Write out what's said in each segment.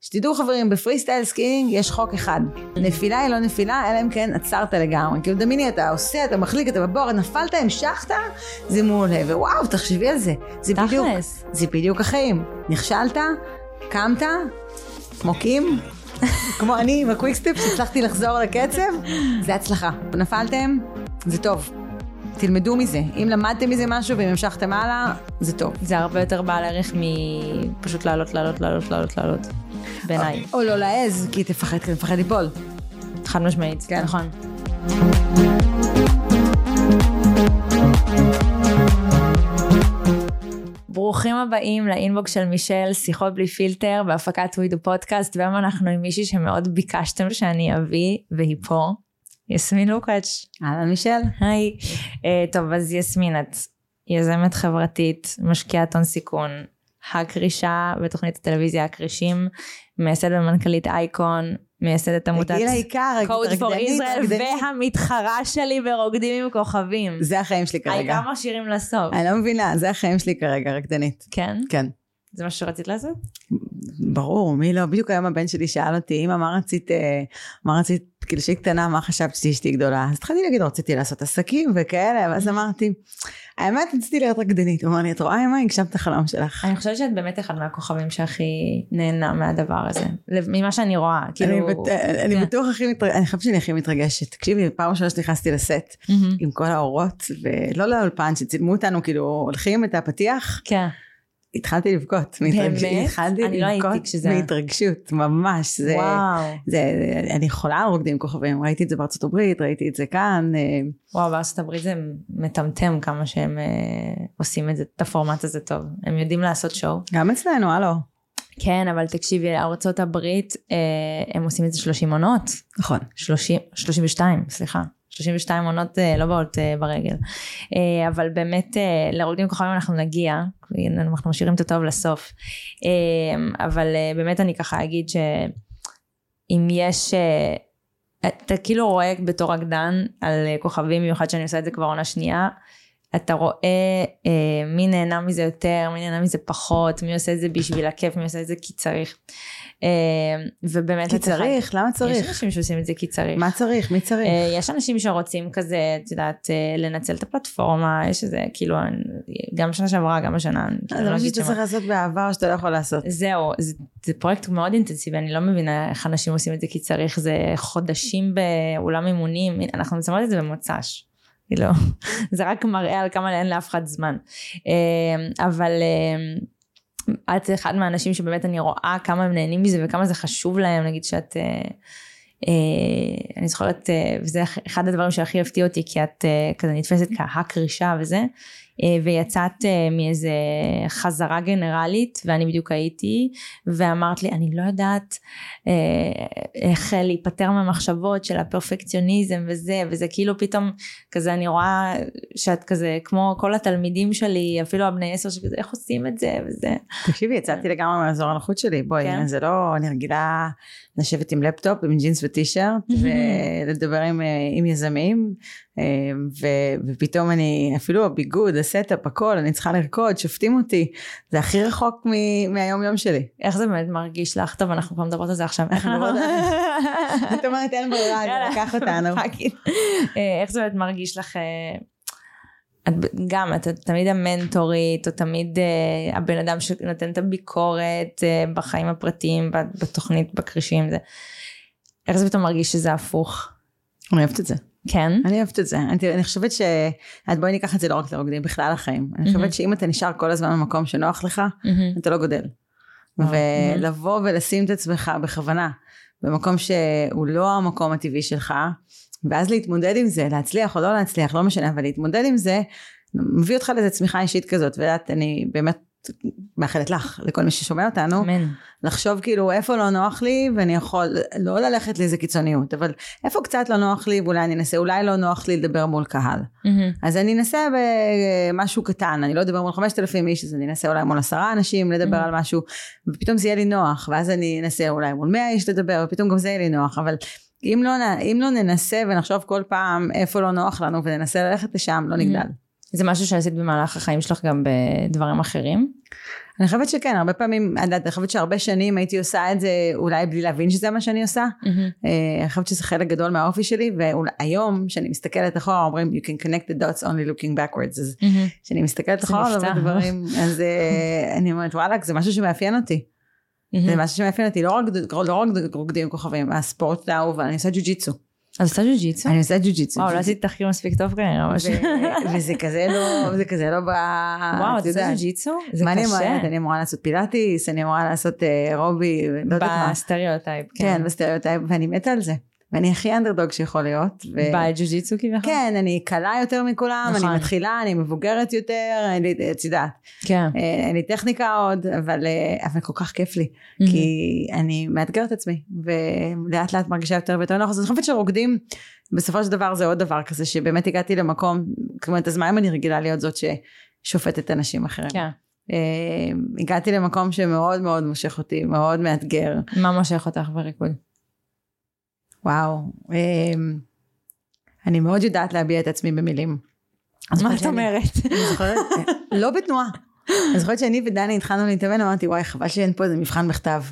שתדעו חברים, ב freestyle skiing יש חוק אחד. נפילה היא לא נפילה, אלא אם כן עצרת לגמרי. כאילו דמיני, אתה עושה, אתה מחליק, אתה בבור, נפלת, המשכת, זה מעולה. ווואו, תחשבי על זה. זה בדיוק, תכלס. זה בדיוק החיים. נכשלת, קמת, כמו קים, כמו אני עם ה quickstep שהצלחתי לחזור לקצב, זה הצלחה. נפלתם, זה טוב. תלמדו מזה. אם למדתם מזה משהו ואם המשכתם הלאה, זה טוב. זה הרבה יותר בעל ערך מפשוט לעלות, לעלות, לעלות, לעלות, לעלות. בעיניי. או לא להעז, כי תפחד, כי תפחד ליפול. חד משמעית. כן. נכון. ברוכים הבאים לאינבוקס של מישל, שיחות בלי פילטר, בהפקת ווידו פודקאסט, והיום אנחנו עם מישהי שמאוד ביקשתם שאני אביא, והיא פה, יסמין לוקאץ'. אהלן מישל. היי. Uh, טוב, אז יסמין, את יזמת חברתית, משקיעת הון סיכון, הקרישה בתוכנית הטלוויזיה הקרישים, מייסדת ומנכ"לית אייקון, מייסדת עמותת תגיעי לעיקר, Code for Israel. והמתחרה שלי ברוקדים עם כוכבים. זה החיים שלי כרגע. העיקר משאירים לסוף. אני לא מבינה, זה החיים שלי כרגע, רקדנית. כן? כן. זה מה שרצית לעשות? ברור, מי לא? בדיוק היום הבן שלי שאל אותי, אמא, מה רצית, אה, מה רצית, כאילו שהיא קטנה, מה חשבת שאשתי גדולה? אז התחלתי להגיד, רציתי לעשות עסקים וכאלה, ואז אמרתי, האמת, רציתי להיות רקדנית. הוא אמר לי, את רואה, אמא, הגשמת את החלום שלך. אני חושבת שאת באמת אחד מהכוכבים שהכי נהנה מהדבר הזה. ממה שאני רואה, כאילו... אני כן. בטוח הכי מתרגשת, אני חושבת שאני הכי מתרגשת. תקשיבי, פעם ראשונה שנכנסתי לסט. עם כל האורות, ולא לאולפן, שצילמו אותנו, כאילו, הולכים את הפתיח, כן. התחלתי לבכות. באמת? התחלתי אני לא הייתי לבכות כשזה- מהתרגשות, ממש. זה, וואו. זה, אני חולה על רוקדים כוכבים, ראיתי את זה בארצות הברית, ראיתי את זה כאן. אה, וואו, בארצות הברית זה מטמטם כמה שהם אה, עושים את זה, את הפורמט הזה טוב. הם יודעים לעשות שואו. גם אצלנו, הלו. כן, אבל תקשיבי, ארצות הברית, אה, הם עושים את זה 30 עונות. נכון. 30, 32, סליחה. 32 עונות אה, לא באות אה, ברגל. אה, אבל באמת, לרוקדים כוכבים אנחנו נגיע, אנחנו משאירים את הטוב לסוף. אבל באמת אני ככה אגיד שאם יש, אתה כאילו רואה בתור רקדן על כוכבים, במיוחד שאני עושה את זה כבר עונה שנייה, אתה רואה אה, מי נהנה מזה יותר, מי נהנה מזה פחות, מי עושה את זה בשביל הכיף, מי עושה את זה כי צריך. אה, ובאמת, כי צריך, למה יש צריך? אנשים שעושים את זה כי צריך. מה צריך? מי צריך? אה, יש אנשים שרוצים כזה, את יודעת, אה, לנצל את הפלטפורמה, יש איזה, כאילו, גם שנה שעברה, גם השנה. זה משהו שאתה. צריך לעשות בעבר שאתה לא יכול לעשות. זהו, זה, זה פרויקט מאוד אינטנסיבי, אני לא מבינה איך אנשים עושים את זה כי צריך, זה חודשים באולם אימונים, אנחנו מצלמות את זה במוצ"ש. כאילו, זה רק מראה על כמה אין לאף אחד זמן. אה, אבל אה, את אחד מהאנשים שבאמת אני רואה כמה הם נהנים מזה וכמה זה חשוב להם, נגיד שאת... אה, אה, אני זוכרת, אה, וזה אחד הדברים שהכי הפתיע אותי, כי את כזה נתפסת כהקרישה וזה, אה, ויצאת אה, מאיזה חזרה גנרלית, ואני בדיוק הייתי, ואמרת לי, אני לא יודעת אה, איך אה, להיפטר מהמחשבות של הפרפקציוניזם וזה, וזה כאילו פתאום, כזה אני רואה שאת כזה, כמו כל התלמידים שלי, אפילו הבני עשר שכזה, איך עושים את זה וזה. תקשיבי, יצאתי לגמרי מאזור הנוחות שלי. בואי, כן? זה לא, אני רגילה לשבת עם לפטופ, עם ג'ינס וטישרט, ולדבר עם, אה, עם יזמים, אה, ו- ופתאום אני, אפילו הביגוד, ה setup, הכל, אני צריכה לרקוד, שופטים אותי. זה הכי רחוק מ- מהיום יום שלי. איך זה באמת מרגיש לך? טוב, אנחנו כבר מדברות על זה עכשיו. איך אנחנו אנחנו... זאת אומרת, אין ברירה. זה לקח אותנו. אה, איך זה באמת מרגיש לך, את גם, את תמיד המנטורית, או תמיד אה, הבן אדם שנותן את הביקורת אה, בחיים הפרטיים, בתוכנית, בכרישים, זה. איך זה פתאום מרגיש שזה הפוך? אני אוהבת את זה. כן? אני אוהבת את זה. אני, אני חושבת ש... אז בואי ניקח את זה לא רק לרוקדים, בכלל החיים. אני מהמם. חושבת שאם אתה נשאר כל הזמן במקום שנוח לך, מהמם. אתה לא גודל. וואו. ולבוא ולשים את עצמך בכוונה במקום שהוא לא המקום הטבעי שלך, ואז להתמודד עם זה, להצליח או לא להצליח, לא משנה, אבל להתמודד עם זה, מביא אותך לאיזה צמיחה אישית כזאת, ואת, אני באמת מאחלת לך, לכל מי ששומע אותנו, אמן. לחשוב כאילו איפה לא נוח לי, ואני יכול לא ללכת לאיזה קיצוניות, אבל איפה קצת לא נוח לי, ואולי אני אנסה, אולי לא נוח לי לדבר מול קהל. מהמם. אז אני אנסה במשהו קטן, אני לא אדבר מול 5,000 איש, אז אני אנסה אולי מול עשרה אנשים לדבר Mhm. על משהו, ופתאום זה יהיה לי נוח, ואז אני אנסה אולי מול 100 איש לדבר, ופתאום גם זה יהיה לי נוח, אבל אם לא, אם לא ננסה ונחשוב כל פעם איפה לא נוח לנו וננסה ללכת לשם, לא נגדל. זה משהו שעשית במהלך החיים שלך גם בדברים אחרים? אני חושבת שכן, הרבה פעמים, אני יודעת, אני חושבת שהרבה שנים הייתי עושה את זה אולי בלי להבין שזה מה שאני עושה. אה, אני חושבת שזה חלק גדול מהאופי שלי, והיום, כשאני מסתכלת אחורה, אומרים, you can connect the dots only looking backwards. אז כשאני מסתכלת אחורה על הרבה דברים, אז אה, אני אומרת, וואלכ, זה משהו שמאפיין אותי. זה משהו שמאפיין אותי, לא רק, לא רק רוקדים עם כוכבים, הספורט האהוב, אני עושה ג'ו-ג'יצו. אז עושה ג'ו-ג'יצו? אני עושה ג'ו-ג'יצו. וואו, לא עשיתי תחקיר מספיק טוב כנראה, ממש. וזה כזה לא, זה כזה לא ב... וואו, את עושה ג'ו-ג'יצו? זה קשה. אני אמורה לעשות פילאטיס, אני אמורה לעשות אה, רובי, לא יודעת מה. ב stereotype, כן, ב stereotype, ואני מתה על זה. ואני הכי אנדרדוג שיכול להיות. ו- בג'ו-ג'יצו כביכול? כן, אני קלה יותר מכולם, נכון. אני מתחילה, אני מבוגרת יותר, אין לי, את יודעת, כן. אה, אין לי טכניקה עוד, אבל, אה, אבל כל כך כיף לי, כי אני מאתגרת את עצמי, ולאט לאט מרגישה יותר ויותר נוח, אז אני חושבת שרוקדים, בסופו של דבר זה עוד דבר כזה, שבאמת הגעתי למקום, אומרת, אז מה אם אני רגילה להיות זאת ששופטת אנשים אחרים? כן. אה, הגעתי למקום שמאוד מאוד מושך אותי, מאוד מאתגר. מה מושך אותך בריקוד? וואו, אמ, אני מאוד יודעת להביע את עצמי במילים. אז מה את אומרת? לא בתנועה. אני זוכרת שאני ודני התחלנו להתאמן, אמרתי וואי חבל שאין פה איזה מבחן בכתב.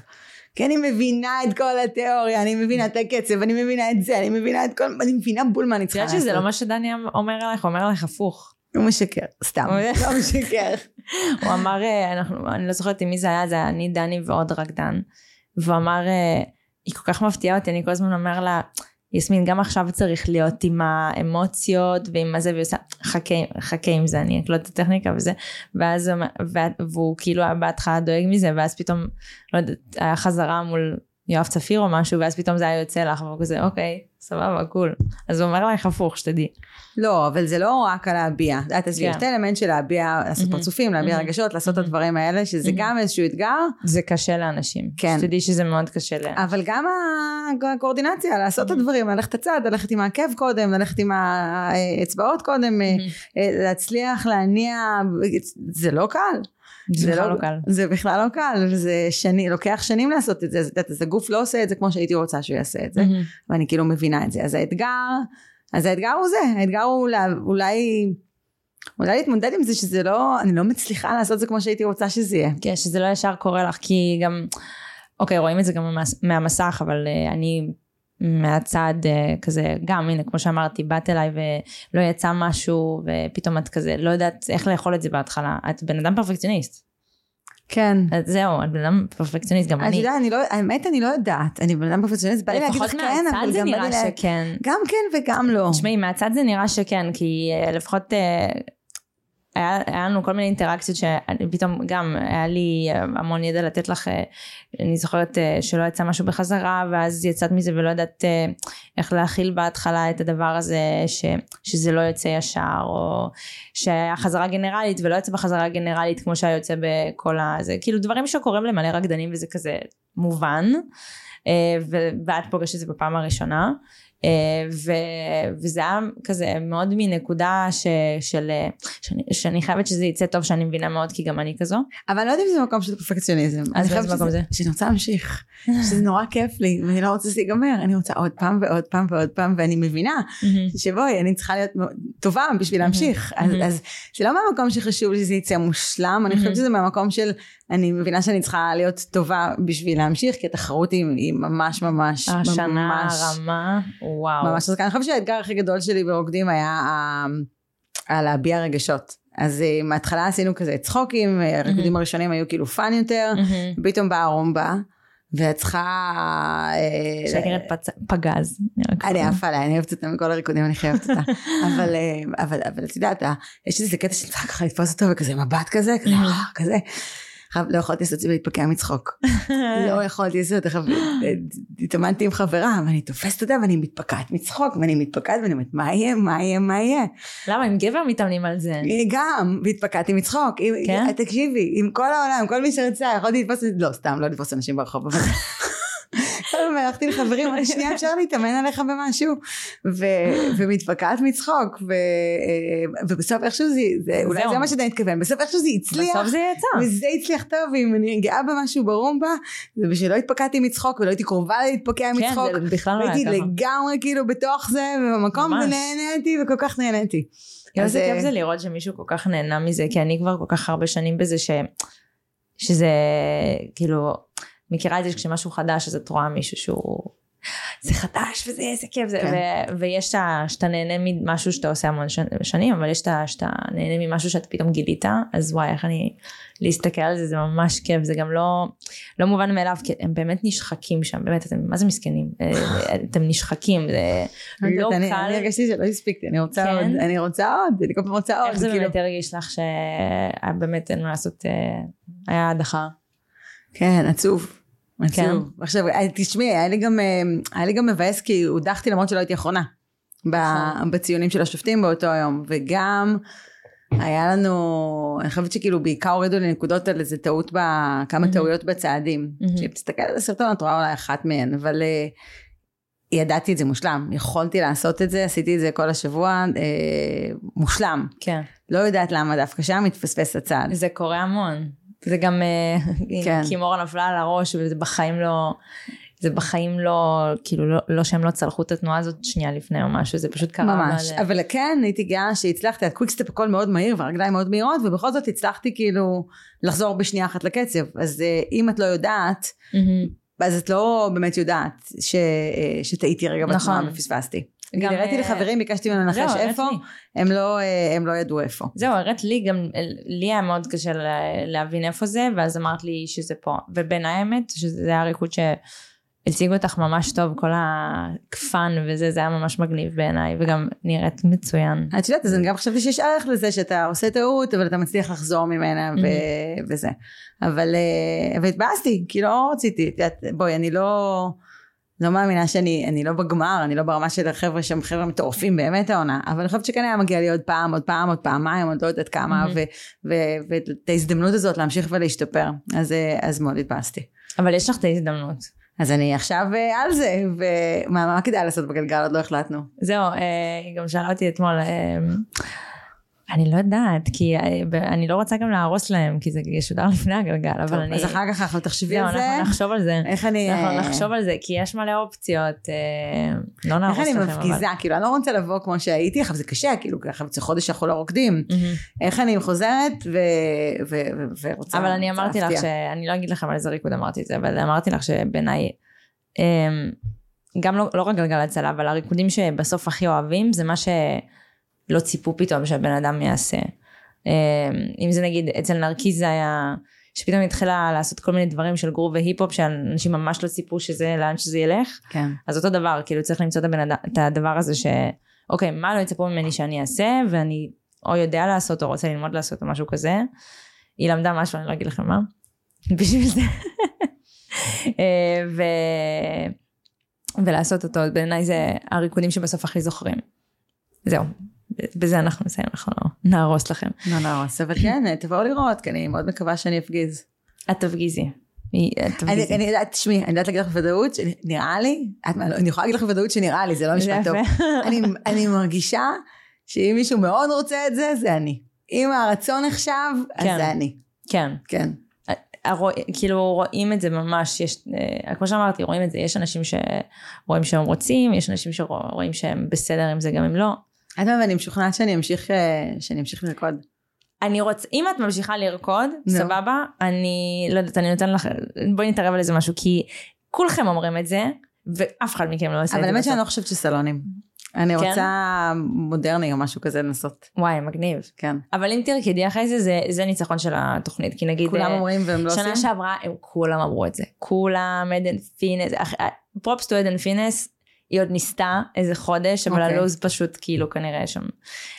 כי אני מבינה את כל התיאוריה, אני מבינה את הקצב, אני מבינה את זה, אני מבינה את כל, אני מבינה בול מה אני את צריכה לעשות. שזה לא מה שדני אומר עליך, הוא אומר עליך הפוך. הוא משקר, סתם, לא משקר. הוא אמר, אה, אני לא זוכרת עם מי זה היה, זה היה אני, דני ועוד רקדן. והוא אמר, אה, היא כל כך מפתיעה אותי, אני כל הזמן אומר לה, יסמין, גם עכשיו צריך להיות עם האמוציות ועם הזה, והיא עושה, חכה, חכה עם זה, אני אקלוט את הטכניקה וזה, ואז, והוא כאילו בהתחלה דואג מזה, ואז פתאום, לא יודעת, היה חזרה מול יואב צפיר או משהו, ואז פתאום זה היה יוצא לך, והוא כזה, אוקיי, סבבה, cool. אז הוא אומר לך הפוך, שתדעי. לא, אבל זה לא רק על להביע. את יודעת, כן. יש את האלמנט של להביע, לעשות. פרצופים, להביע. רגשות, לעשות את. הדברים האלה, שזה. גם איזשהו אתגר, זה קשה לאנשים. כן. שתדעי שזה מאוד קשה ל... אבל גם הקואורדינציה, לעשות את הדברים, ללכת הצד, ללכת עם העקב קודם, ללכת עם האצבעות קודם, אה, אה, להצליח להניע, זה לא קל. זה בכלל לא קל. זה בכלל לא קל, וזה שני, לוקח שנים לעשות את זה, אז, אז הגוף לא עושה את זה כמו שהייתי רוצה שהוא יעשה את זה, ואני כאילו מבינה את זה. אז האתגר, אז האתגר הוא זה, האתגר הוא לה- אולי, אולי להתמודד עם זה שזה לא, אני לא מצליחה לעשות את זה כמו שהייתי רוצה שזה יהיה. כן, שזה לא ישר קורה לך, כי גם, אוקיי, רואים את זה גם מהמס- מהמסך, אבל אה, אני מהצד אה, כזה, גם, הנה, כמו שאמרתי, באת אליי ולא יצא משהו, ופתאום את כזה, לא יודעת איך לאכול את זה בהתחלה. את בן אדם פרפקציוניסט. כן. אז זהו, את בן אדם פרפקציוניסט, גם אני. יודעת, אני לא, האמת אני לא יודעת, אני בן אדם פרפקציוניסט, בא לי להגיד לך כן, אבל גם בא לי לה... שכן. גם כן וגם לא. תשמעי, מהצד זה נראה שכן, כי אה, לפחות אה, היה, היה לנו כל מיני אינטראקציות שפתאום גם היה לי אה, המון ידע לתת לך, אה, אני זוכרת אה, שלא יצא משהו בחזרה, ואז יצאת מזה ולא ידעת איך להכיל בהתחלה את הדבר הזה, ש, שזה לא יוצא ישר, או שהיה חזרה גנרלית ולא יוצא בחזרה גנרלית כמו שהיה יוצא בכל ה... זה כאילו דברים שקורים למלא רקדנים וזה כזה מובן, ואת פוגשת את זה בפעם הראשונה. אה, ו- וזה היה כזה מאוד מנקודה ש- של, אה, שאני, שאני חייבת שזה יצא טוב שאני מבינה מאוד כי גם אני כזו. אבל אני לא יודעת אם זה מקום של פרפקציוניזם. אני באיזה מקום זה? שאני רוצה להמשיך, שזה נורא כיף לי, ואני לא רוצה שזה ייגמר, אני רוצה עוד פעם ועוד פעם ועוד פעם, ואני מבינה שבואי, אני צריכה להיות טובה בשביל להמשיך. אז. אז זה לא מהמקום שחשוב לי שזה יצא מושלם, אני חושבת. שזה מהמקום של, אני מבינה שאני צריכה להיות טובה בשביל להמשיך, כי התחרות היא היא ממש ממש, השנה ממש, הרמה, וואו. ממש חזקה. אני חושבת שהאתגר הכי גדול שלי ברוקדים היה על להביע רגשות. אז אה, מההתחלה עשינו כזה צחוקים, אה, הריקודים הראשונים היו כאילו fun יותר, מהמם. פתאום באה רומבה, ואת צריכה... אה, שנקראת פצ- פגז. אני. עפה עליה, אני אוהבת אותה מכל הריקודים, אני חייבת אותה. אבל, אה, את יודעת, יש איזה קטע שאני צריכה ככה לתפוס אותו וכזה מבט כזה, כזה, אה, כזה. עכשיו, לא יכולתי לעשות את זה ולהתפקע מצחוק. לא יכולתי לעשות, אה, התאמנתי עם חברה, ואני תופסת אותה ואני מתפקעת מצחוק, ואני מתפקעת ואני אומרת, מה יהיה, מה יהיה, מה יהיה? למה עם גבר מתאמנים על זה? גם, והתפקעתי מצחוק. כן? תקשיבי, עם כל העולם, כל מי שרצה, יכולתי לתפוס, לא, סתם, לא לתפוס אנשים ברחוב, אבל... כל הזמן הלכתי לחברים, אמרתי, שנייה אפשר להתאמן עליך במשהו, ומתפקעת מצחוק, אה, ובסוף איכשהו זה, אולי. זה מה שאתה מתכוון, בסוף איכשהו זה הצליח, בסוף זה יצא. וזה הצליח טוב, ואם אני גאה במשהו ברומבה, זה בשביל לא התפקעתי מצחוק, ולא הייתי קרובה להתפקע כן, מצחוק, זה בכלל לא היה ככה. לגמרי כאילו בתוך זה, ובמקום. ונהניתי, וכל כך נהניתי. איזה אז, כיף אה, זה לראות שמישהו כל כך נהנה מזה, כי אני כבר כל כך הרבה שנים בזה ש... שזה כאילו, מכירה את זה כשמשהו חדש אז את רואה מישהו שהוא זה חדש וזה איזה כיף זה, כן. ו, ויש שאתה נהנה ממשהו שאתה עושה המון שנ- שנים, אבל יש את ה- שאתה נהנה ממשהו שאתה פתאום גילית, אז וואי איך אני, להסתכל על זה זה ממש כיף, זה גם לא, לא מובן מאליו, כי הם באמת נשחקים שם, באמת, אתם מה זה מסכנים, אה, אתם נשחקים, זה לא אני- קל, אני הרגשתי שלא הספיקתי, אני רוצה כן? עוד, אני רוצה עוד, אני כל פעם רוצה עוד. איך זה כאילו- באמת הרגיש לך שבאמת אין מה לעשות, אה, היה הדחה, כן, עצוב. כן. עצוב. עכשיו, אה, תשמעי, היה לי גם, אה, היה לי גם מבאס כי הודחתי למרות שלא הייתי אחרונה. נכון. בציונים של השופטים באותו יום, וגם היה לנו, אני חושבת שכאילו בעיקר הורידו לי נקודות על איזה טעות, ב, כמה מהמם. טעויות בצעדים. מהמם. כשאתה תסתכל על הסרטון את רואה אולי אחת מהן, אבל אה, ידעתי את זה מושלם, יכולתי לעשות את זה, עשיתי את זה כל השבוע, אה, מושלם. כן, לא יודעת למה דווקא שם מתפספס הצעד. זה קורה המון, זה גם, אה, כן. כי מורה נפלה על הראש וזה בחיים לא, זה בחיים לא, כאילו לא, לא שהם לא צלחו את התנועה הזאת שנייה לפני או משהו, זה פשוט קרה. ממש, אבל- אבל כן הייתי גאה שהצלחתי, ה quickstep הכל מאוד מהיר והרגליים מאוד מהירות ובכל זאת הצלחתי כאילו לחזור בשנייה אחת לקצב אז אה, אם את לא יודעת מהמם. אז את לא באמת יודעת ש, אה, שטעיתי רגע בתנועה נכון. ופספסתי. גם, הראיתי אה, לחברים ביקשתי זהו, לנחש הראת איפה. הם לא, אה, הם לא ידעו איפה. זהו, הראת לי גם, לי היה מאוד קשה לה- להבין איפה זה, ואז אמרת לי שזה פה. ובין האמת, שזה היה ריקוד שהציג אותך ממש טוב, כל הכפן וזה, זה היה ממש מגניב בעיניי, וגם נראית מצוין. את יודעת אז אני גם חשבתי שיש ערך לזה שאתה עושה טעות אבל אתה מצליח לחזור ממנה ו- Mm-hmm. וזה. אבל אה, אבל התבאסתי כי לא רציתי, בואי אני לא לא מאמינה שאני אני לא בגמר אני לא ברמה של החבר'ה שהם חבר'ה מטורפים באמת העונה אבל אני חושבת שכן היה מגיע לי עוד פעם עוד פעם עוד פעמיים עוד לא יודעת כמה ואת ההזדמנות הזאת להמשיך ולהשתפר אז אה, אז מאוד התבאסתי. אבל יש לך את ההזדמנות. אז אני עכשיו אה, על זה ומה מה כדאי לעשות בגלגל עוד לא החלטנו. זהו, אה, היא גם שאלה אותי אתמול, אה, אני לא יודעת, כי אה, אני לא רוצה גם להרוס להם, כי זה ישודר לפני הגלגל, אבל טוב, אני... אז אחר כך אנחנו תחשבי על זה. אנחנו נחשוב על זה. איך אני... אנחנו אה, נחשוב על זה, כי יש מלא אופציות, אה, לא נהרוס איך לכם, אני מפגיזה, כאילו אני לא רוצה לבוא כמו שהייתי, עכשיו זה קשה, כאילו ככה זה חודש שאנחנו לא רוקדים. איך אני חוזרת ו... ו... ו... ורוצה... אבל אני אמרתי לך להפתיע. שאני לא אגיד לכם על איזה ריקוד אמרתי את זה, אבל אמרתי לך שבעיניי, אמ, גם לא, לא רק גלגל הצלה, אבל הריקודים שבסוף הכי אוהבים, זה מה שלא ציפו פתאום שהבן אדם יעשה. אמ, אם זה נגיד, אצל נרקיס זה היה, שפתאום התחילה לעשות כל מיני דברים של גרוב והיפ-הופ, שאנשים ממש לא ציפו שזה, לאן שזה ילך. כן. אז אותו דבר, כאילו צריך למצוא את, הבן אדם, את הדבר הזה ש... אוקיי, מה לא יצפו ממני שאני אעשה, ואני או יודע לעשות או רוצה ללמוד לעשות או משהו כזה. היא למדה משהו, אני לא אגיד לכם מה. בשביל זה. אה, ו... ולעשות אותו, בעיניי זה הריקודים שבסוף הכי זוכרים. זהו, בזה אנחנו נסיים, אנחנו לא נהרוס לכם. לא נהרוס, אבל כן, תבואו לראות, כי אני מאוד מקווה שאני אפגיז. את תפגיזי. אני יודעת, תשמעי, אני יודעת להגיד לך בוודאות, שנראה לי, אני יכולה להגיד לך בוודאות שנראה לי, זה לא משפט טוב. אני, אני מרגישה שאם מישהו מאוד רוצה את זה, זה אני. אם הרצון נחשב, אז כן. זה אני. כן. כן. הרוא, כאילו רואים את זה ממש, יש, אה, כמו שאמרתי, רואים את זה, יש אנשים שרואים שהם רוצים, יש אנשים שרואים שהם בסדר עם זה גם אם לא. את ואני משוכנעת שאני אמשיך, אה, שאני אמשיך לרקוד. אני רוצה, אם את ממשיכה לרקוד, נו. סבבה, אני לא יודעת, אני נותן לך, בואי נתערב על איזה משהו, כי כולכם אומרים את זה, ואף אחד מכם לא עושה את זה. אבל האמת שאני. לא חושבת שסלונים. אני כן? רוצה מודרני או משהו כזה לנסות. וואי, מגניב. כן. אבל אם תרקדי אחרי זה, זה, זה ניצחון של התוכנית, כי נגיד... כולם אה, אומרים והם לא עושים? שנה שעברה הם כולם אמרו את זה. כולם, עדן פינס, פרופס טו עדן פינס, היא עוד ניסתה איזה חודש, אבל אוקיי. הלו"ז פשוט כאילו כנראה שם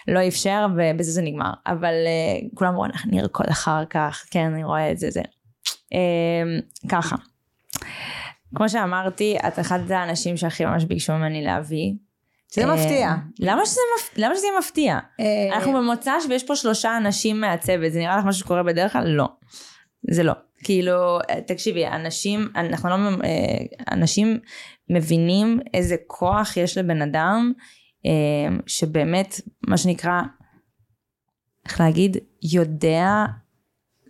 לא אפשר, ובזה זה נגמר. אבל uh, כולם אמרו, אנחנו נרקוד אחר כך, כן, אני רואה את זה, זה. Um, ככה. כמו שאמרתי, את אחד האנשים שהכי ממש ביקשו ממני להביא. זה אה, מפתיע. למה שזה, מפ... למה שזה יהיה מפתיע? אה, אנחנו במוצ"ש ויש פה שלושה אנשים מהצוות, זה נראה לך משהו שקורה בדרך כלל? לא. זה לא. כאילו, תקשיבי, אנשים, אנחנו לא, אנשים מבינים איזה כוח יש לבן אדם, אה, שבאמת, מה שנקרא, איך להגיד, יודע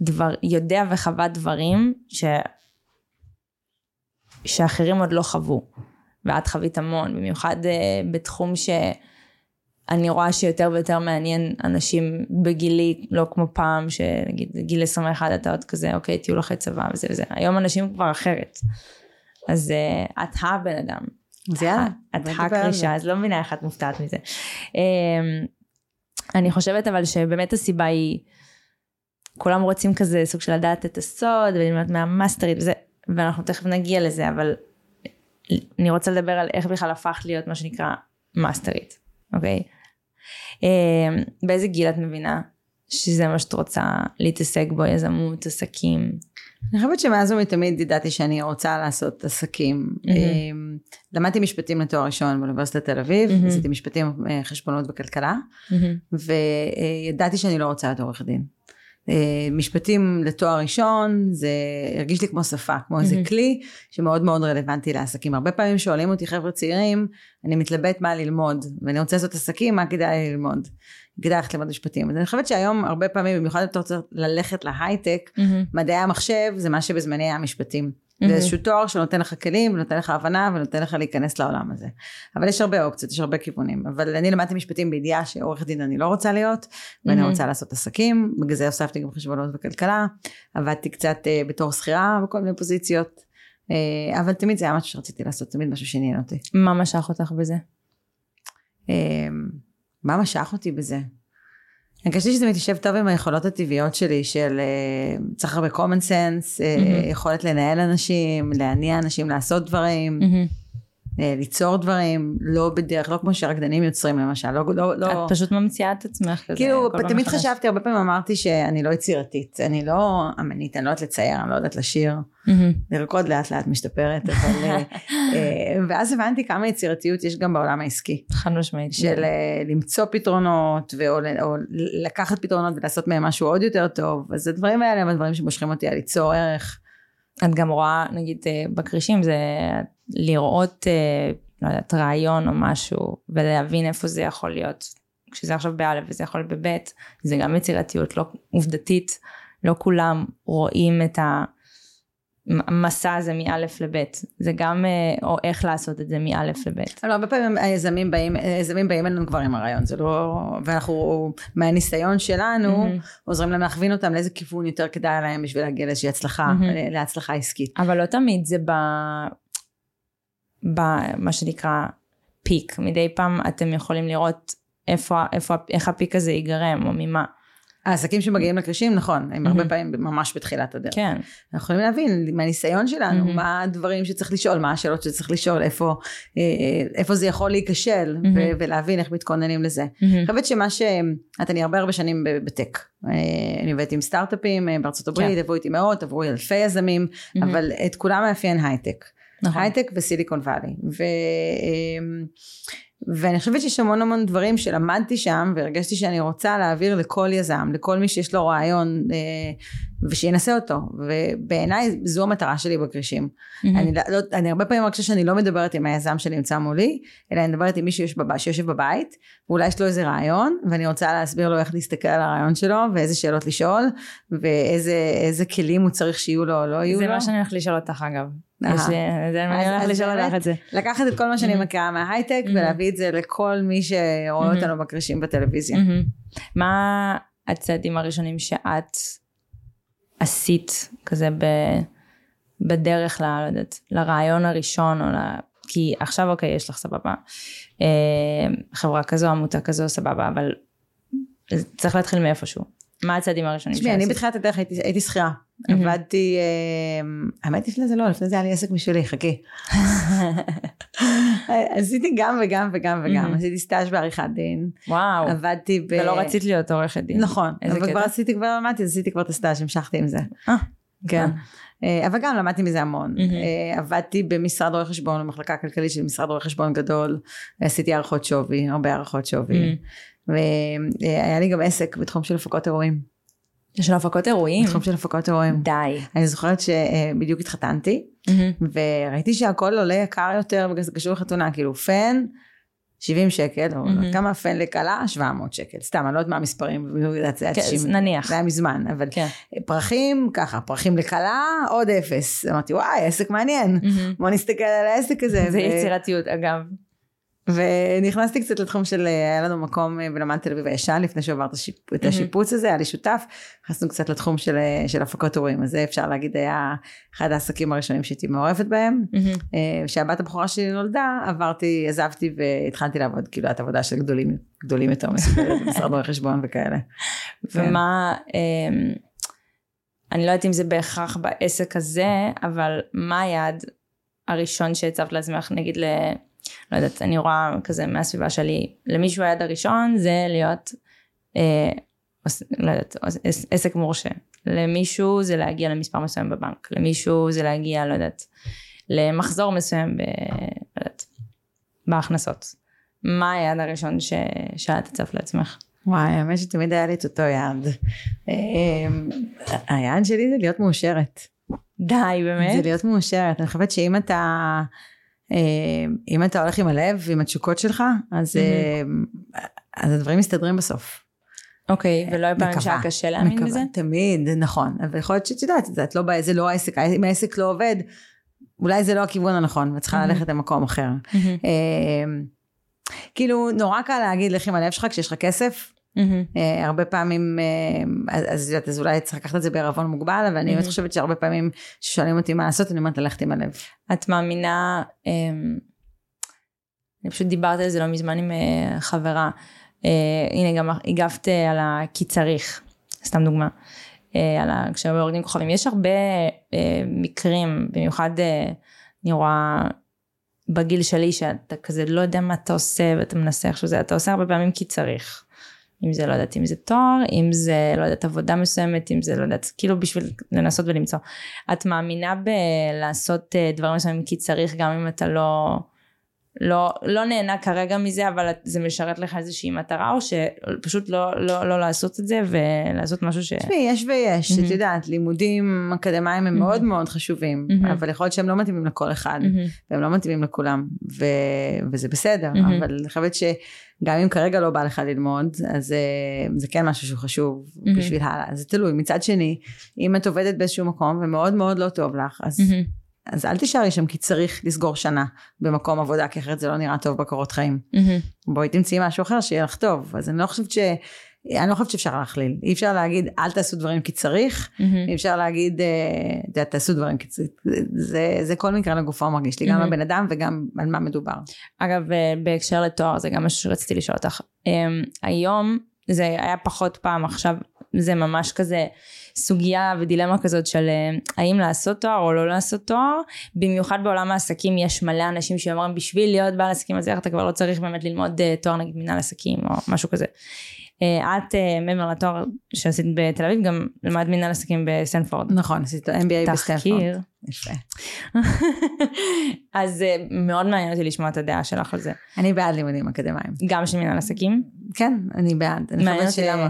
דבר, יודע וחווה דברים ש... שאחרים עוד לא חוו. ואת חווית המון, במיוחד uh, בתחום ש... אני רואה שיותר ויותר מעניין אנשים בגילי, לא כמו פעם, שנגיד גיל 21 אתה עוד כזה, אוקיי, טיול אחרי צבא וזה וזה. היום אנשים כבר אחרת. אז uh, את הבן אדם. אז יאללה. את הקרישה, אז לא מבינה איך את מופתעת מזה. Um, אני חושבת אבל שבאמת הסיבה היא, כולם רוצים כזה סוג של לדעת את הסוד וללמוד מהמאסטרית וזה, ואנחנו תכף נגיע לזה, אבל אני רוצה לדבר על איך בכלל הפך להיות מה שנקרא מאסטרית, אוקיי? אמ, באיזה גיל את מבינה שזה מה שאת רוצה להתעסק בו, יזמות, עסקים? אני חושבת שמאז ומתמיד ידעתי שאני רוצה לעשות עסקים. Mm-hmm. למדתי משפטים לתואר ראשון באוניברסיטת תל אביב, mm-hmm. עשיתי משפטים, אה, חשבונות וכלכלה, mm-hmm. וידעתי שאני לא רוצה להיות עורך דין. אה, משפטים לתואר ראשון, זה הרגיש לי כמו שפה, כמו איזה כלי שמאוד מאוד רלוונטי לעסקים. הרבה פעמים שואלים אותי חבר'ה צעירים, אני מתלבט מה ללמוד, ואני רוצה לעשות עסקים, מה כדאי ללמוד? כדאי ללכת ללמוד משפטים. אז אני חושבת שהיום הרבה פעמים, במיוחד אם אתה רוצה ללכת להייטק, מדעי המחשב זה מה שבזמני היה משפטים. זה איזשהו תואר שנותן לך כלים, ונותן לך הבנה, ונותן לך להיכנס לעולם הזה. אבל יש הרבה אופציות, יש הרבה כיוונים. אבל אני למדתי משפטים בידיעה שעורך דין אני לא רוצה להיות, ואני רוצה לעשות עסקים, בגלל זה הוספתי גם חשבונות וכלכלה. עבדתי קצת uh, בתור שכירה בכל מיני פוזיציות, uh, אבל תמיד זה היה משהו שרציתי לעשות, תמיד משהו שעניין אותי. מה משך אותך בזה? Uh, מה משך אותי בזה? הרגשתי שזה מתיישב טוב עם היכולות הטבעיות שלי של uh, צריך הרבה common sense, mm-hmm. יכולת לנהל אנשים, להניע אנשים לעשות דברים. Mm-hmm. אה, ליצור דברים, לא בדרך, לא כמו שרקדנים יוצרים למשל, לא, לא, לא... את פשוט ממציאה את עצמך כזה. כאילו, תמיד. חשבתי, הרבה פעמים אמרתי שאני לא יצירתית, אני לא אמנית, אני לא יודעת לצייר, אני לא יודעת לשיר, לרקוד לאט לאט משתפרת, אבל... אה, אה, ואז הבנתי כמה יצירתיות יש גם בעולם העסקי. חד משמעית. של למצוא פתרונות, או לקחת פתרונות ולעשות מהם משהו עוד יותר טוב, אז הדברים האלה הם הדברים שמושכים אותי על ליצור ערך. את גם רואה, נגיד, בכרישים, זה לראות, אה, לא יודעת, רעיון או משהו, ולהבין איפה זה יכול להיות. כשזה עכשיו באלף וזה יכול להיות בבית, זה גם יצירתיות, לא עובדתית, לא כולם רואים את המסע הזה מאלף לבית, זה גם, אה, או איך לעשות את זה מאלף לבית. לא, הרבה פעמים היזמים באים, היזמים באים אלינו כבר עם הרעיון, זה לא, ואנחנו מהניסיון שלנו, mm-hmm. עוזרים להם להכווין אותם לאיזה כיוון יותר כדאי להם בשביל להגיע לאיזושהי הצלחה, mm-hmm. להצלחה עסקית. אבל לא תמיד זה ב... במה שנקרא פיק. מדי פעם אתם יכולים לראות איפה, איפה, איך הפיק הזה ייגרם או ממה. העסקים שמגיעים לקרישים, נכון, הם הרבה פעמים ממש בתחילת הדרך. כן. אנחנו יכולים להבין מהניסיון שלנו, מה הדברים שצריך לשאול, מה השאלות שצריך לשאול, איפה, אה, איפה זה יכול להיכשל, ולהבין איך מתכוננים לזה. אני חושבת שמה ש... את אני הרבה הרבה שנים בטק. אה, אני עובדת עם סטארט-אפים אה, בארצות הברית, כן. עברו איתי מאות, עברו אלפי יזמים, אבל את כולם מאפיין הייטק. נכון. הייטק וסיליקון וואלי. ו... ואני חושבת שיש המון המון דברים שלמדתי שם והרגשתי שאני רוצה להעביר לכל יזם, לכל מי שיש לו רעיון אה, ושינסה אותו. ובעיניי זו המטרה שלי בכרישים. Mm-hmm. אני, לא, לא, אני הרבה פעמים מרגישה שאני לא מדברת עם היזם שנמצא מולי, אלא אני מדברת עם מי שיש בב, שיושב בבית, ואולי יש לו איזה רעיון, ואני רוצה להסביר לו איך להסתכל על הרעיון שלו, ואיזה שאלות לשאול, ואיזה כלים הוא צריך שיהיו לו או לא יהיו זה לו. זה מה שאני הולכת לשאול אותך אגב. יש לי, אני הולכת לשאול אותך את זה. לקחת את כל מה שאני מכירה מההייטק ולהביא את זה לכל מי שרואה אותנו בקרישים בטלוויזיה. מה הצעדים הראשונים שאת עשית כזה ב, בדרך ל... לא יודעת, לרעיון הראשון או ל... כי עכשיו אוקיי יש לך סבבה. אה, חברה כזו עמותה כזו סבבה אבל צריך להתחיל מאיפשהו. מה הצעדים הראשונים שעשית? אני בתחילת הדרך הייתי, הייתי שכירה Mm-hmm. עבדתי, אמ, האמת לפני זה לא, לפני זה היה לי עסק בשבילי, חכי. עשיתי גם וגם וגם וגם, mm-hmm. עשיתי סטאז' בעריכת דין. וואו. עבדתי ב... ולא רצית להיות עורכת דין. נכון, אבל כבר עשיתי, כבר למדתי, עשיתי כבר את הסטאז', המשכתי עם זה. אה, כן. אה, אבל גם למדתי מזה המון. Mm-hmm. עבדתי במשרד רואי חשבון, במחלקה הכלכלית של משרד רואי חשבון גדול, עשיתי הערכות שווי, הרבה הערכות שווי. והיה לי גם עסק בתחום של הפקות אירועים. של הפקות אירועים. בתחום של הפקות אירועים. די. אני זוכרת שבדיוק התחתנתי, וראיתי שהכל עולה יקר יותר בגלל זה קשור לחתונה, כאילו פן, 70 שקל, או כמה פן לכלה, 700 שקל. סתם, אני לא יודעת מה המספרים, כן, נניח. זה היה מזמן, אבל כן. פרחים, ככה, פרחים לכלה, עוד אפס. אמרתי, וואי, עסק מעניין, בוא נסתכל על העסק הזה. זה יצירתיות, אגב. ונכנסתי קצת לתחום של, היה לנו מקום בנמל תל אביב הישן לפני שעברת השיפ, את השיפוץ הזה, היה לי שותף, נכנסנו קצת לתחום של, של הפקות אירועים, אז זה אפשר להגיד היה אחד העסקים הראשונים שהייתי מעורבת בהם. כשהבת הבכורה שלי נולדה, עברתי, עזבתי והתחלתי לעבוד, כאילו את עבודה של גדולים, גדולים יותר מסוגרת, משרד רואי חשבון וכאלה. ומה, אמ, אני לא יודעת אם זה בהכרח בעסק הזה, אבל מה היעד הראשון שהצבת לעצמך, נגיד ל... לא יודעת, אני רואה כזה מהסביבה שלי, למישהו היעד הראשון זה להיות, אה, לא יודעת, עסק מורשה. למישהו זה להגיע למספר מסוים בבנק, למישהו זה להגיע, לא יודעת, למחזור מסוים ב... לא יודעת, בהכנסות. מה היעד הראשון ש... שאת הצבת לעצמך? וואי, האמת שתמיד היה לי את אותו יעד. אמ, היעד שלי זה להיות מאושרת. די, באמת? זה להיות מאושרת. אני חושבת שאם אתה, אם אתה הולך עם הלב ועם התשוקות שלך, אז, אמ, אז הדברים מסתדרים בסוף. אוקיי, ולא היה פעמים שהיה קשה להאמין בזה? תמיד, נכון. אבל יכול להיות שאת יודעת, לא, זה לא העסק, אם העסק לא עובד, אולי זה לא הכיוון הנכון, ואת צריכה ללכת למקום אחר. כאילו, נורא קל להגיד, לך עם הלב שלך כשיש לך כסף, Mm-hmm. Uh, הרבה פעמים, uh, אז, אז, אז אולי צריך לקחת את זה בערבון מוגבל, אבל אני באמת mm-hmm. חושבת שהרבה פעמים כששואלים אותי מה לעשות, אני אומרת ללכת עם הלב. את מאמינה, um, אני פשוט דיברתי על זה לא מזמן עם uh, חברה, הנה גם הגבת על הכי צריך, סתם דוגמה, על ה... כשהיו יורדים כוכבים, יש הרבה uh, מקרים, במיוחד uh, אני רואה בגיל שלי, שאתה כזה לא יודע מה אתה עושה ואתה מנסה איך שזה, אתה עושה הרבה פעמים כי צריך. אם זה לא יודעת אם זה תואר, אם זה לא יודעת עבודה מסוימת, אם זה לא יודעת, כאילו בשביל לנסות ולמצוא. את מאמינה בלעשות אה, דברים מסוימים כי צריך גם אם אתה לא, לא, לא נהנה כרגע מזה אבל זה משרת לך איזושהי מטרה או שפשוט לא, לא, לא לעשות את זה ולעשות משהו ש... תשמעי, יש ויש, mm-hmm. את יודעת, לימודים אקדמיים הם mm-hmm. מאוד מאוד חשובים, mm-hmm. אבל יכול להיות שהם לא מתאימים לכל אחד, mm-hmm. והם לא מתאימים לכולם, ו... וזה בסדר, mm-hmm. אבל אני חושבת ש... גם אם כרגע לא בא לך ללמוד, אז uh, זה כן משהו שהוא חשוב mm-hmm. בשביל הלאה, זה תלוי. מצד שני, אם את עובדת באיזשהו מקום ומאוד מאוד לא טוב לך, אז, mm-hmm. אז אל תישארי שם כי צריך לסגור שנה במקום עבודה, כי אחרת זה לא נראה טוב בקורות חיים. Mm-hmm. בואי תמצאי משהו אחר שיהיה לך טוב. אז אני לא חושבת ש... אני לא חושבת שאפשר להכליל. אי אפשר להגיד, אל תעשו דברים כי צריך, mm-hmm. אי אפשר להגיד, אה, תעשו דברים כי צריך. זה, זה כל מקרה לגופו מרגיש לי, mm-hmm. גם הבן אדם וגם על מה מדובר. אגב, אה, בהקשר לתואר, זה גם מה שרציתי לשאול אותך. אמ, היום, זה היה פחות פעם, עכשיו זה ממש כזה סוגיה ודילמה כזאת של אה, האם לעשות תואר או לא לעשות תואר. במיוחד בעולם העסקים יש מלא אנשים שאומרים, בשביל להיות בעל עסקים הזה, אתה כבר לא צריך באמת ללמוד תואר נגיד מנהל עסקים או משהו כזה. אה, את אה, מעבר לתואר שעשית בתל אביב גם למדת מנהל עסקים בסטנפורד. נכון, עשית MBA בסטנפורד. תחקיר. יפה. אז אה, מאוד מעניין אותי לשמוע את הדעה שלך על זה. אני בעד לימודים אקדמיים. גם של מנהל עסקים? כן, אני בעד. מעניין אותי למה.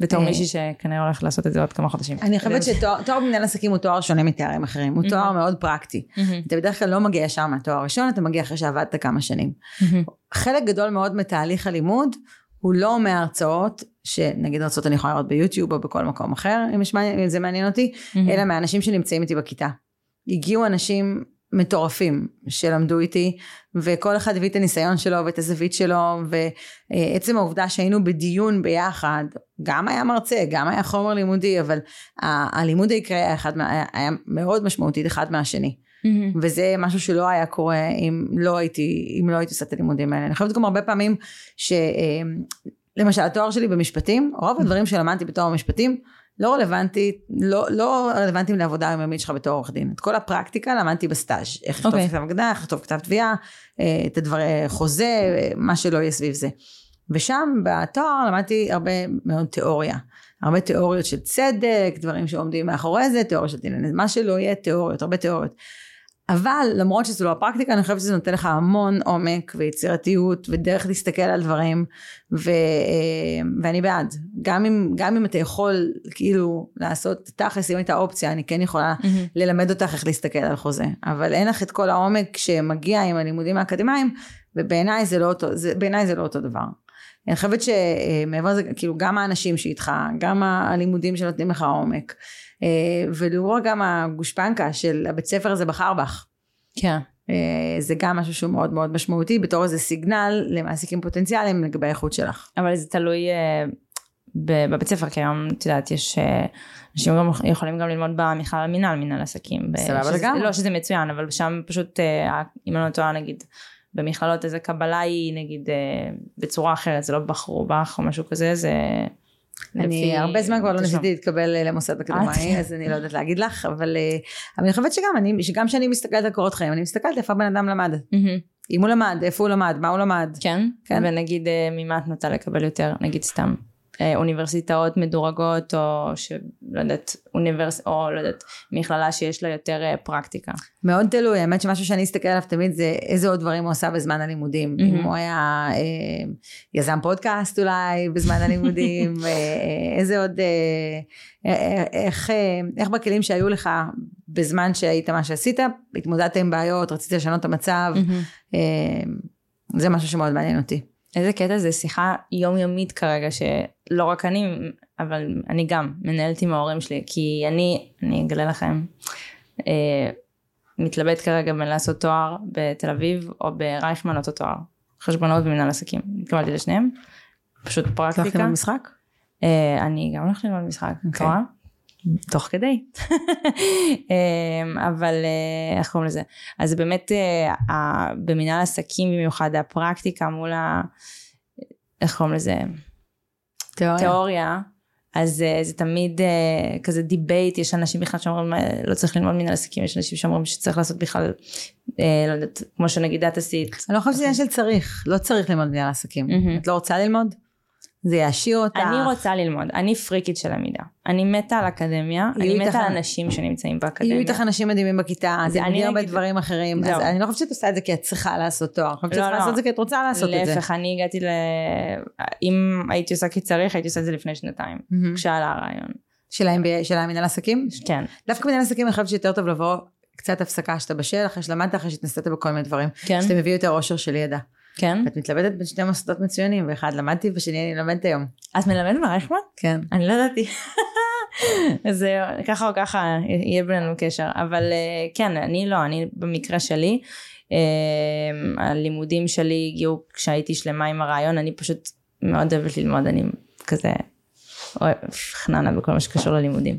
בתור מישהי שכנראה הולך לעשות את זה עוד כמה חודשים. אני חושבת שתואר במנהל עסקים הוא תואר שונה מתארים אחרים, הוא תואר מאוד פרקטי. אתה בדרך כלל לא מגיע ישר מהתואר הראשון, אתה מגיע אחרי שעבדת כמה שנים. חלק גדול מאוד מתהליך הלימוד הוא לא מההרצאות, שנגיד הרצאות אני יכולה לראות ביוטיוב או בכל מקום אחר, אם, יש, אם זה מעניין אותי. אלא מהאנשים שנמצאים איתי בכיתה. הגיעו אנשים מטורפים שלמדו איתי, וכל אחד הביא את הניסיון שלו ואת הזווית שלו, ועצם העובדה שהיינו בדיון ביחד, גם היה מרצה, גם היה חומר לימודי, אבל הלימוד העיקרי היה, היה, היה מאוד משמעותי אחד מהשני. Mm-hmm. וזה משהו שלא היה קורה אם לא הייתי, אם לא הייתי עושה את הלימודים האלה. אני חושבת גם הרבה פעמים שלמשל התואר שלי במשפטים, רוב הדברים שלמדתי בתואר המשפטים לא רלוונטי, לא, לא רלוונטיים לעבודה היומית שלך בתור עורך דין. את כל הפרקטיקה למדתי בסטאז', איך לכתוב okay. אוקיי. כתב הגנה, איך לכתוב כתב תביעה, אה, את הדברי חוזה, מה שלא יהיה סביב זה. ושם בתואר למדתי הרבה מאוד תיאוריה. הרבה תיאוריות של צדק, דברים שעומדים מאחורי זה, תיאוריה של דין, מה שלא יהיה תיאוריות, הרבה תיאוריות. אבל למרות שזו לא הפרקטיקה, אני חושבת שזה נותן לך המון עומק ויצירתיות ודרך להסתכל על דברים, ו, אה, ואני בעד. גם אם, גם אם אתה יכול כאילו לעשות תכלס, אם הייתה אופציה, אני כן יכולה mm-hmm. ללמד אותך איך להסתכל על חוזה. אבל אין לך את כל העומק שמגיע עם הלימודים האקדמיים, ובעיניי זה, לא זה, זה לא אותו דבר. אני חושבת שמעבר לזה, כאילו גם האנשים שאיתך, גם הלימודים שנותנים לך עומק, אה, ולראות גם הגושפנקה של הבית ספר הזה בחר בך. כן. אה, זה גם משהו שהוא מאוד מאוד משמעותי בתור איזה סיגנל למעסיקים פוטנציאליים לגבי האיכות שלך. אבל זה תלוי אה, בבית ספר, כי היום, את יודעת, יש... אנשים גם יכולים גם ללמוד במכלל המינהל, מינהל עסקים. סבבה לגמרי. לא שזה מצוין, אבל שם פשוט, אם אני לא טועה, נגיד, במכללות איזה קבלה היא, נגיד, בצורה אחרת, זה לא בחרו בך או משהו כזה, זה... אני הרבה זמן כבר לא. ניסיתי להתקבל אה, למוסד אקדמאי? אז אני לא יודעת להגיד לך, אבל אה, אני חושבת שגם אני, שגם כשאני מסתכלת על קורות חיים, אני מסתכלת איפה הבן אדם למד. אם הוא למד, איפה הוא למד, מה הוא למד. כן? כן. ונגיד אה, ממה את נוטה לקבל יותר, נגיד סתם אוניברסיטאות מדורגות, או שלא יודעת, אוניברס... או לא יודעת, מכללה שיש לה יותר אה, פרקטיקה. מאוד תלוי, האמת שמשהו שאני אסתכל עליו תמיד זה איזה עוד דברים הוא עשה בזמן הלימודים. מהמם. אם הוא היה אה, יזם פודקאסט אולי בזמן הלימודים, אה, אה, איזה עוד, אה, אה, איך, אה, איך בכלים שהיו לך בזמן שהיית מה שעשית, התמודדת עם בעיות, רצית לשנות את המצב, אה, זה משהו שמאוד מעניין אותי. איזה קטע זה שיחה יומיומית כרגע, שלא רק אני, אבל אני גם מנהלת עם ההורים שלי, כי אני, אני אגלה לכם, אה, מתלבט כרגע בין לעשות תואר בתל אביב, או ברייכמן אותו תואר. חשבונות ומנהל עסקים. התקבלתי לשניהם, פשוט הלכת פרקטיקה. ללמוד משחק? אה, אני גם הולכת ללמוד משחק, את. רואה? תוך כדי. אה, אבל אה, איך קוראים לזה? אז באמת אה, במנהל עסקים במיוחד הפרקטיקה מול ה... איך קוראים לזה? תיאוריה. תיאוריה. אז אה, זה תמיד כזה debate, יש אנשים בכלל שאומרים לא צריך ללמוד מנהל עסקים, יש אנשים שאומרים שצריך לעשות בכלל, לא יודעת, כמו שנגיד את עשית. אני לא חושבת שזה עניין של צריך, לא צריך ללמוד מנהל עסקים. מהמם. את לא רוצה ללמוד? זה יעשיר אותך. אני רוצה ללמוד, אני פריקית של למידה. אני מתה על אקדמיה, אני מתה על אנשים שנמצאים באקדמיה. יהיו איתך אנשים מדהימים בכיתה, זה מגיע הרבה דברים אחרים. אז אני לא חושבת שאת עושה את זה כי את צריכה לעשות תואר, אני חושבת שאת לא, צריכה לא. לעשות את זה כי את רוצה לעשות את זה. להפך, אני הגעתי ל... אם הייתי עושה כי צריך, הייתי עושה את זה לפני שנתיים. כשעלה הרעיון. של המנהל עסקים? כן, דווקא מנהל עסקים אני חושבת שיותר טוב לבוא קצת הפסקה שאתה בשל, אחרי שלמדת, אחרי שהתנסית בכל מיני דברים. כן, שאתה מביא יותר אושר של ידע. כן. את מתלבטת בין שני מוסדות מצוינים, ואחד למדתי בשני אני לומדת היום. את מלמדת ברייכמן? כן. אני לא ידעתי. אז ככה או ככה יהיה בינינו קשר. אבל אה, כן, אני לא, אני במקרה שלי, אה, הלימודים שלי הגיעו כשהייתי שלמה עם הרעיון, אני פשוט מאוד אוהבת ללמוד, אני כזה אוהב חננה בכל מה שקשור ללימודים.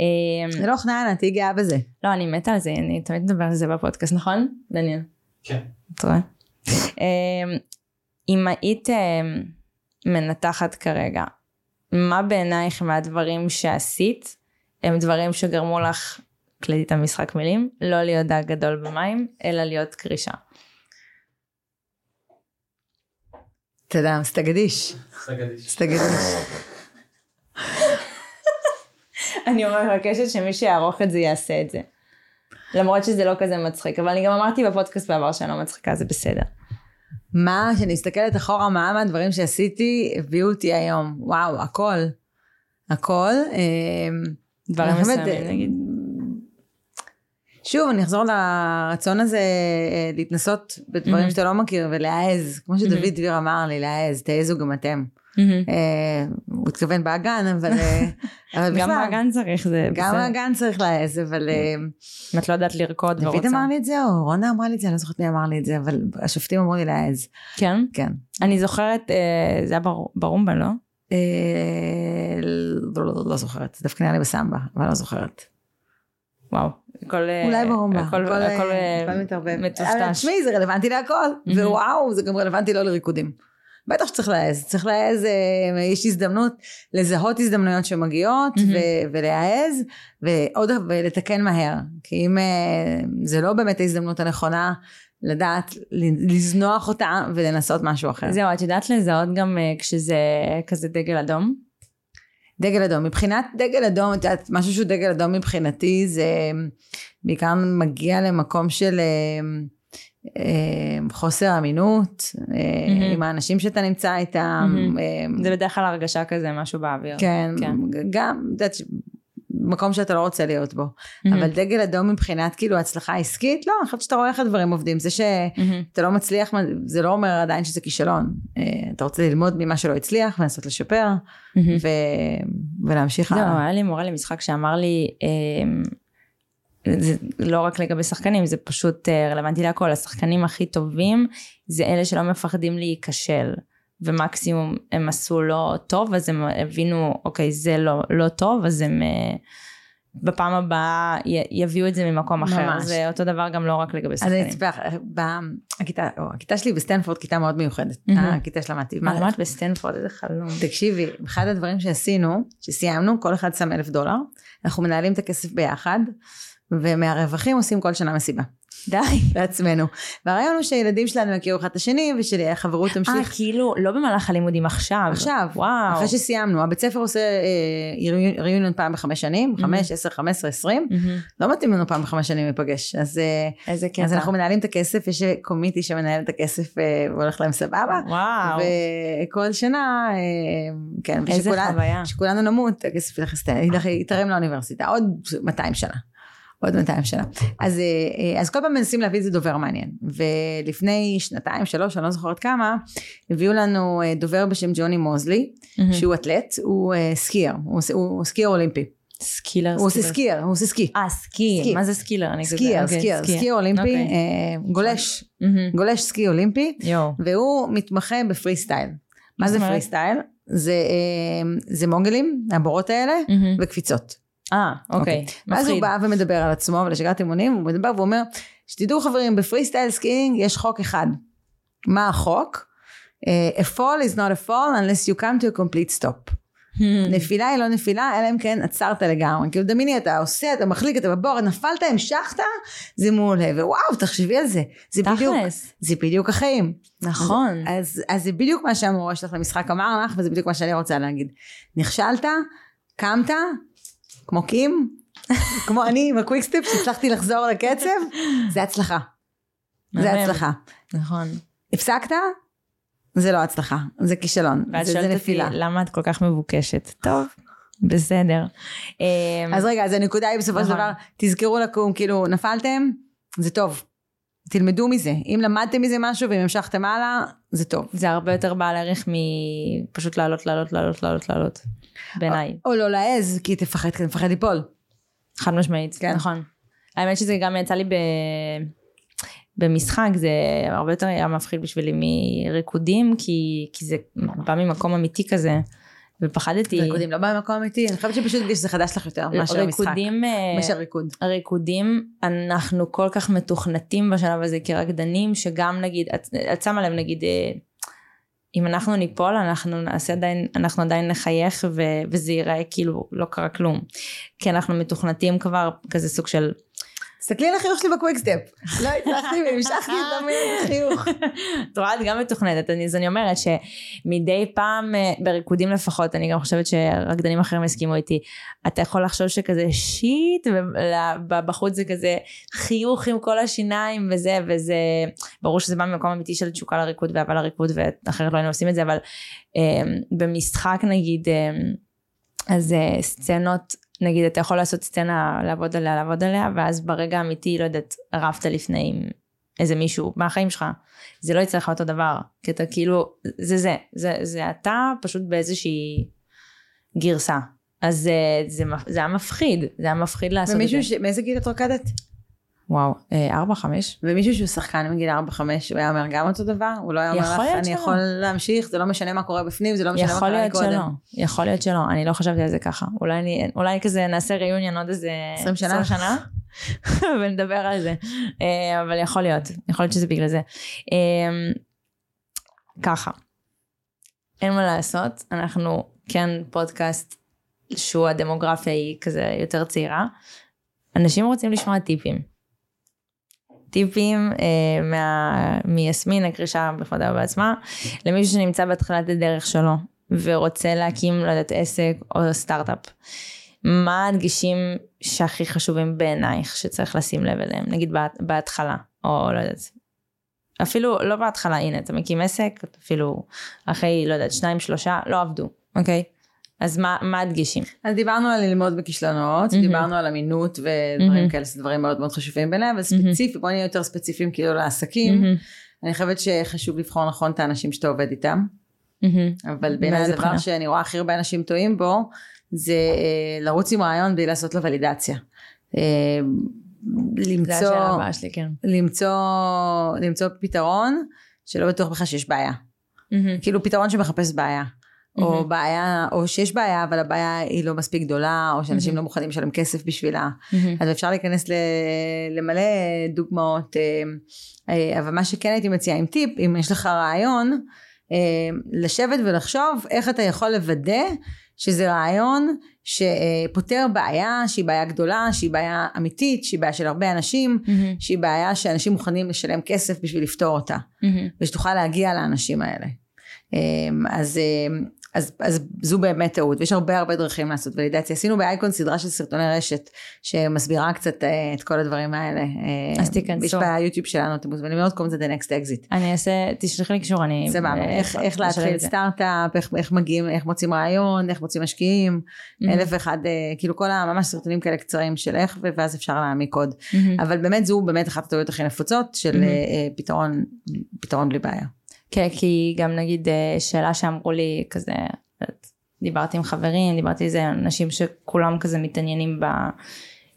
אה, זה לא חננה, תהיי גאה בזה. לא, אני מתה על זה, אני תמיד מדבר על זה בפודקאסט, נכון? דניאל? כן. אתה רואה? אמ, אם היית אמ, מנתחת כרגע, מה בעינייך מהדברים שעשית הם דברים שגרמו לך, קלטי את המשחק מילים, לא להיות דג גדול במים, אלא להיות קרישה. תודה, סתגדיש. סגדיש. סתגדיש. אני מבקשת שמי שיערוך את זה יעשה את זה. למרות שזה לא כזה מצחיק, אבל אני גם אמרתי בפודקאסט בעבר שאני לא מצחיקה, זה בסדר. מה, כשאני מסתכלת אחורה, מה מהדברים שעשיתי הביאו אותי היום? וואו, הכל. הכל. אמ, דברים מסוימים נגיד. שוב, אני אחזור לרצון הזה אה, להתנסות בדברים מהמם. שאתה לא מכיר ולהעז, כמו שדוד מהמם. דביר אמר לי, להעז, תעזו גם אתם. מהמם. אה, הוא התכוון באגן, אבל אה, אבל גם באגן צריך, זה גם בסדר. באגן צריך להעז, אבל אה, אם את לא יודעת לרקוד דוד ורוצה. אמר לי את זה, או רונה אמרה לי את זה, אני לא זוכרת מי אמר לי את זה, אבל השופטים אמרו לי להעז, כן? כן. אני זוכרת, אה, זה היה בר- ברומבה, לא? אה, לא, לא, לא זוכרת, זה דווקא נראה לי בסמבה, אבל לא זוכרת. וואו. הכל, אה, אולי ברומבה, הכל, הכל, הכל, אה, אה, הכל מתערבב. אבל מטושטש. תשמעי, זה רלוונטי להכל, מהמם. ווואו, זה גם רלוונטי לא לריקודים. בטח שצריך להעז, צריך להעז, יש הזדמנות לזהות הזדמנויות שמגיעות. ו- ולהעז ועוד ולתקן מהר, כי אם זה לא באמת ההזדמנות הנכונה, לדעת לזנוח אותה ולנסות משהו אחר. זהו, את יודעת לזהות גם כשזה כזה דגל אדום? דגל אדום, מבחינת דגל אדום, את יודעת, משהו שהוא דגל אדום מבחינתי זה בעיקר מגיע למקום של אה, אה, חוסר אמינות אה, מהמם. עם האנשים שאתה נמצא איתם. מהמם. אה, זה בדרך כלל הרגשה כזה, משהו באוויר. כן, כן. גם, את יודעת, מקום שאתה לא רוצה להיות בו. מהמם. אבל דגל אדום מבחינת כאילו הצלחה עסקית, לא, אני חושבת שאתה רואה איך הדברים עובדים. זה שאתה מהמם. לא מצליח, זה לא אומר עדיין שזה כישלון. אה, אתה רוצה ללמוד ממה שלא הצליח ולנסות לשפר מהמם. ו... ולהמשיך זהו, הלאה. היה לי מורה למשחק שאמר לי, אמ, זה לא רק לגבי שחקנים, זה פשוט אה, רלוונטי להכל. השחקנים הכי טובים זה אלה שלא מפחדים להיכשל. ומקסימום הם עשו לא טוב, אז הם הבינו, אוקיי, זה לא, לא טוב, אז הם אה, בפעם הבאה י- יביאו את זה ממקום אחר. ממש. זה אותו דבר גם לא רק לגבי אז אני שחקנים. לך, ב- הכיתה, או, הכיתה שלי בסטנפורד כיתה מאוד מיוחדת, מהמם. הכיתה שלמדתי. מה למדת בסטנפורד? איזה חלום. תקשיבי, אחד הדברים שעשינו, שסיימנו, כל אחד שם אלף דולר, אנחנו מנהלים את הכסף ביחד, ומהרווחים עושים כל שנה מסיבה, די. לעצמנו. והרעיון הוא שהילדים שלנו יכירו אחד את השני, ושהחברות אה, תמשיך. כאילו, לא במהלך הלימודים עכשיו. עכשיו, וואו. אחרי שסיימנו, הבית ספר עושה ריוניון פעם בחמש שנים, חמש, עשר, חמש עשרה, עשרים, מהמם. לא מתאים לנו פעם בחמש שנים להיפגש, אז, אה, איזה קטע. אז אנחנו מנהלים את הכסף, יש קומיטי שמנהל את הכסף אה, והולך להם סבבה, וואו. וכל שנה, אה, כן, איזה חוויה. שכולנו נמות, הכסף ילך- יתרם לאוניברסיטה, עוד 200 שנה. עוד 200 שנה. אז, אה, אה, אז כל פעם מנסים להביא איזה דובר מעניין. ולפני שנתיים, שלוש, אני לא זוכרת כמה, הביאו לנו אה, דובר בשם ג'וני מוזלי, מהמם. שהוא אתלט, הוא skier, הוא, הוא skier אולימפי. skier. הוא עושה. skier, הוא עושה סקי. אה, סקי. מה זה skier? skier, skier, skier אולימפי, אוקיי. גולש. גולש סקי אולימפי. והוא מתמחה בפרי סטייל. מה זה? פרי סטייל? זה, זה moguls, הבורות האלה. וקפיצות. אה, אוקיי. ואז הוא. בא ומדבר על עצמו ועל השגרת אימונים, הוא מדבר ואומר, שתדעו חברים, ב freestyle skiing יש חוק אחד. מה החוק? A fall is not a fall unless you come to a complete stop. נפילה היא לא נפילה, אלא אם כן עצרת לגמרי. כאילו דמייני, אתה עושה, אתה מחליק, אתה בבור, נפלת, המשכת, זה מעולה. ווואו, תחשבי על זה. זה בדיוק. זה בדיוק החיים. נכון. אז, אז זה בדיוק מה שהמורה שלך למשחק אמר לך, וזה בדיוק מה שאני רוצה להגיד. נכשלת, קמת, כמו קים, כמו אני עם הקוויקסטיפ שהצלחתי לחזור לקצב, זה הצלחה. זה. הצלחה. נכון. הפסקת, זה לא הצלחה, זה כישלון, ואת זה, זה שואלת אותי, נפילה. למה את כל כך מבוקשת? טוב, בסדר. אמ, אז רגע, אז הנקודה היא בסופו של נכון. דבר, תזכרו לקום, כאילו, נפלתם, זה טוב. תלמדו מזה. אם למדתם מזה משהו ואם המשכתם הלאה, זה טוב. זה הרבה יותר בעל ערך מפשוט לעלות, לעלות, לעלות, לעלות, לעלות. בעיניי. או לא להעז, כי תפחד, כי תפחד ליפול. חד משמעית, כן. נכון. האמת שזה גם יצא לי ב... במשחק, זה הרבה יותר היה מפחיד בשבילי מריקודים, כי, כי זה בא ממקום אמיתי כזה, ופחדתי. ריקודים לא במקום אמיתי, אני חושבת שפשוט בגלל שזה חדש לך יותר מאשר משחק. ריקודים, אה, מאשר ריקוד. הריקודים, אנחנו כל כך מתוכנתים בשלב הזה כרקדנים, שגם נגיד, את, את שמה לב נגיד, אה, אם אנחנו ניפול, אנחנו נעשה עדיין, אנחנו עדיין נחייך ו, וזה ייראה כאילו לא קרה כלום. כי אנחנו מתוכנתים כבר כזה סוג של, תסתכלי על החיוך שלי ב quickstep. לא הצלחתי והמשכתי את החיוך. את רואה, את גם מתוכננת, אני, אז אני אומרת שמדי פעם, אה, בריקודים לפחות, אני גם חושבת שרקדנים אחרים יסכימו איתי, אתה יכול לחשוב שכזה שיט, ובחוץ זה כזה חיוך עם כל השיניים וזה, וזה, ברור שזה בא ממקום אמיתי של תשוקה לריקוד ואהבה לריקוד, ואחרת לא היינו עושים את זה, אבל אה, במשחק נגיד, אה, אז סצנות, נגיד אתה יכול לעשות סצנה לעבוד עליה, לעבוד עליה, ואז ברגע האמיתי, לא יודעת, רבת לפני עם איזה מישהו מהחיים שלך, זה לא יצא לך אותו דבר, כי אתה כאילו, זה זה, זה, זה אתה פשוט באיזושהי גרסה. אז זה, זה, מפ- זה היה מפחיד, זה היה מפחיד לעשות את זה. ומישהו. מאיזה גיל את רוקדת? וואו, אה, ארבע, חמש? ומישהו שהוא שחקן מגיל 4-5, הוא היה אומר גם אותו דבר? הוא לא היה אומר לך, יכול אני שלא. יכול להמשיך, זה לא משנה מה קורה בפנים, זה לא משנה מה יכול קרה לי להיות קודם. שלא, יכול להיות שלא, אני לא חשבתי על זה ככה. אולי אני, אולי כזה נעשה ריוניון עוד איזה 20 שנה. שנה ונדבר על זה. אה, אבל יכול להיות, יכול להיות שזה בגלל זה. אה, ככה, אין מה לעשות, אנחנו כן פודקאסט שהוא הדמוגרפיה היא כזה יותר צעירה. אנשים רוצים לשמוע טיפים. טיפים אה, מה, מיסמין הקרישה בכבודה בעצמה למישהו שנמצא בהתחלת הדרך שלו ורוצה להקים לא יודעת עסק או סטארט-אפ. מה הדגשים שהכי חשובים בעינייך שצריך לשים לב אליהם נגיד בה- בהתחלה או לא יודעת אפילו לא בהתחלה הנה אתה מקים עסק אפילו אחרי לא יודעת שניים שלושה לא עבדו אוקיי אז מה, מה הדגשים אז דיברנו על ללמוד בכישלונות, מהמם. דיברנו על אמינות ודברים מהמם. כאלה, זה דברים מאוד מאוד חשובים בעיניי, אבל. ספציפי, בוא נהיה יותר ספציפיים כאילו לעסקים. מהמם, אני חושבת שחשוב לבחור נכון את האנשים שאתה עובד איתם, מהמם. אבל בעיניי הדבר בחינה? שאני רואה הכי הרבה אנשים טועים בו, זה אה, לרוץ עם רעיון בלי לעשות לו ולידציה. אה, זה למצוא, השאלה הבאה שלי, כן. למצוא, למצוא פתרון שלא בטוח בכלל שיש בעיה. כאילו פתרון שמחפש בעיה. או. בעיה, או שיש בעיה, אבל הבעיה היא לא מספיק גדולה, או שאנשים. לא מוכנים לשלם כסף בשבילה. אז אפשר להיכנס ל- למלא דוגמאות, אה, אה, אבל מה שכן הייתי מציעה עם טיפ, אם יש לך רעיון, אה, לשבת ולחשוב איך אתה יכול לוודא שזה רעיון שפותר בעיה שהיא בעיה גדולה, שהיא בעיה אמיתית, שהיא בעיה של הרבה אנשים, שהיא בעיה שאנשים מוכנים לשלם כסף בשביל לפתור אותה, ושתוכל להגיע לאנשים האלה. אז, אז, אז זו באמת טעות, ויש הרבה הרבה דרכים לעשות ולידציה. עשינו באייקון סדרה של סרטוני רשת, שמסבירה קצת אה, את כל הדברים האלה. אה, אז תיכנסו. יש ביוטיוב שלנו, אתם מוזמנים לראות, קוראים לזה The Next Exit. אני אעשה, תשלחי לי קישור, אני... סבבה, אה, איך, איך להתחיל. סטארט-אפ, איך, איך מגיעים, איך מוצאים רעיון, איך מוצאים משקיעים, מהמם. אלף ואחד, אה, כאילו כל הממש סרטונים כאלה קצרים של איך, ואז אפשר להעמיק עוד. מהמם. אבל באמת זו באמת אחת הטעויות הכי נפוצות של מהמם. אה, אה, פתרון, פתרון בלי בעיה. כן, כי גם נגיד אה, שאלה שאמרו לי כזה, דיברתי עם חברים, דיברתי עם אנשים שכולם כזה מתעניינים ב,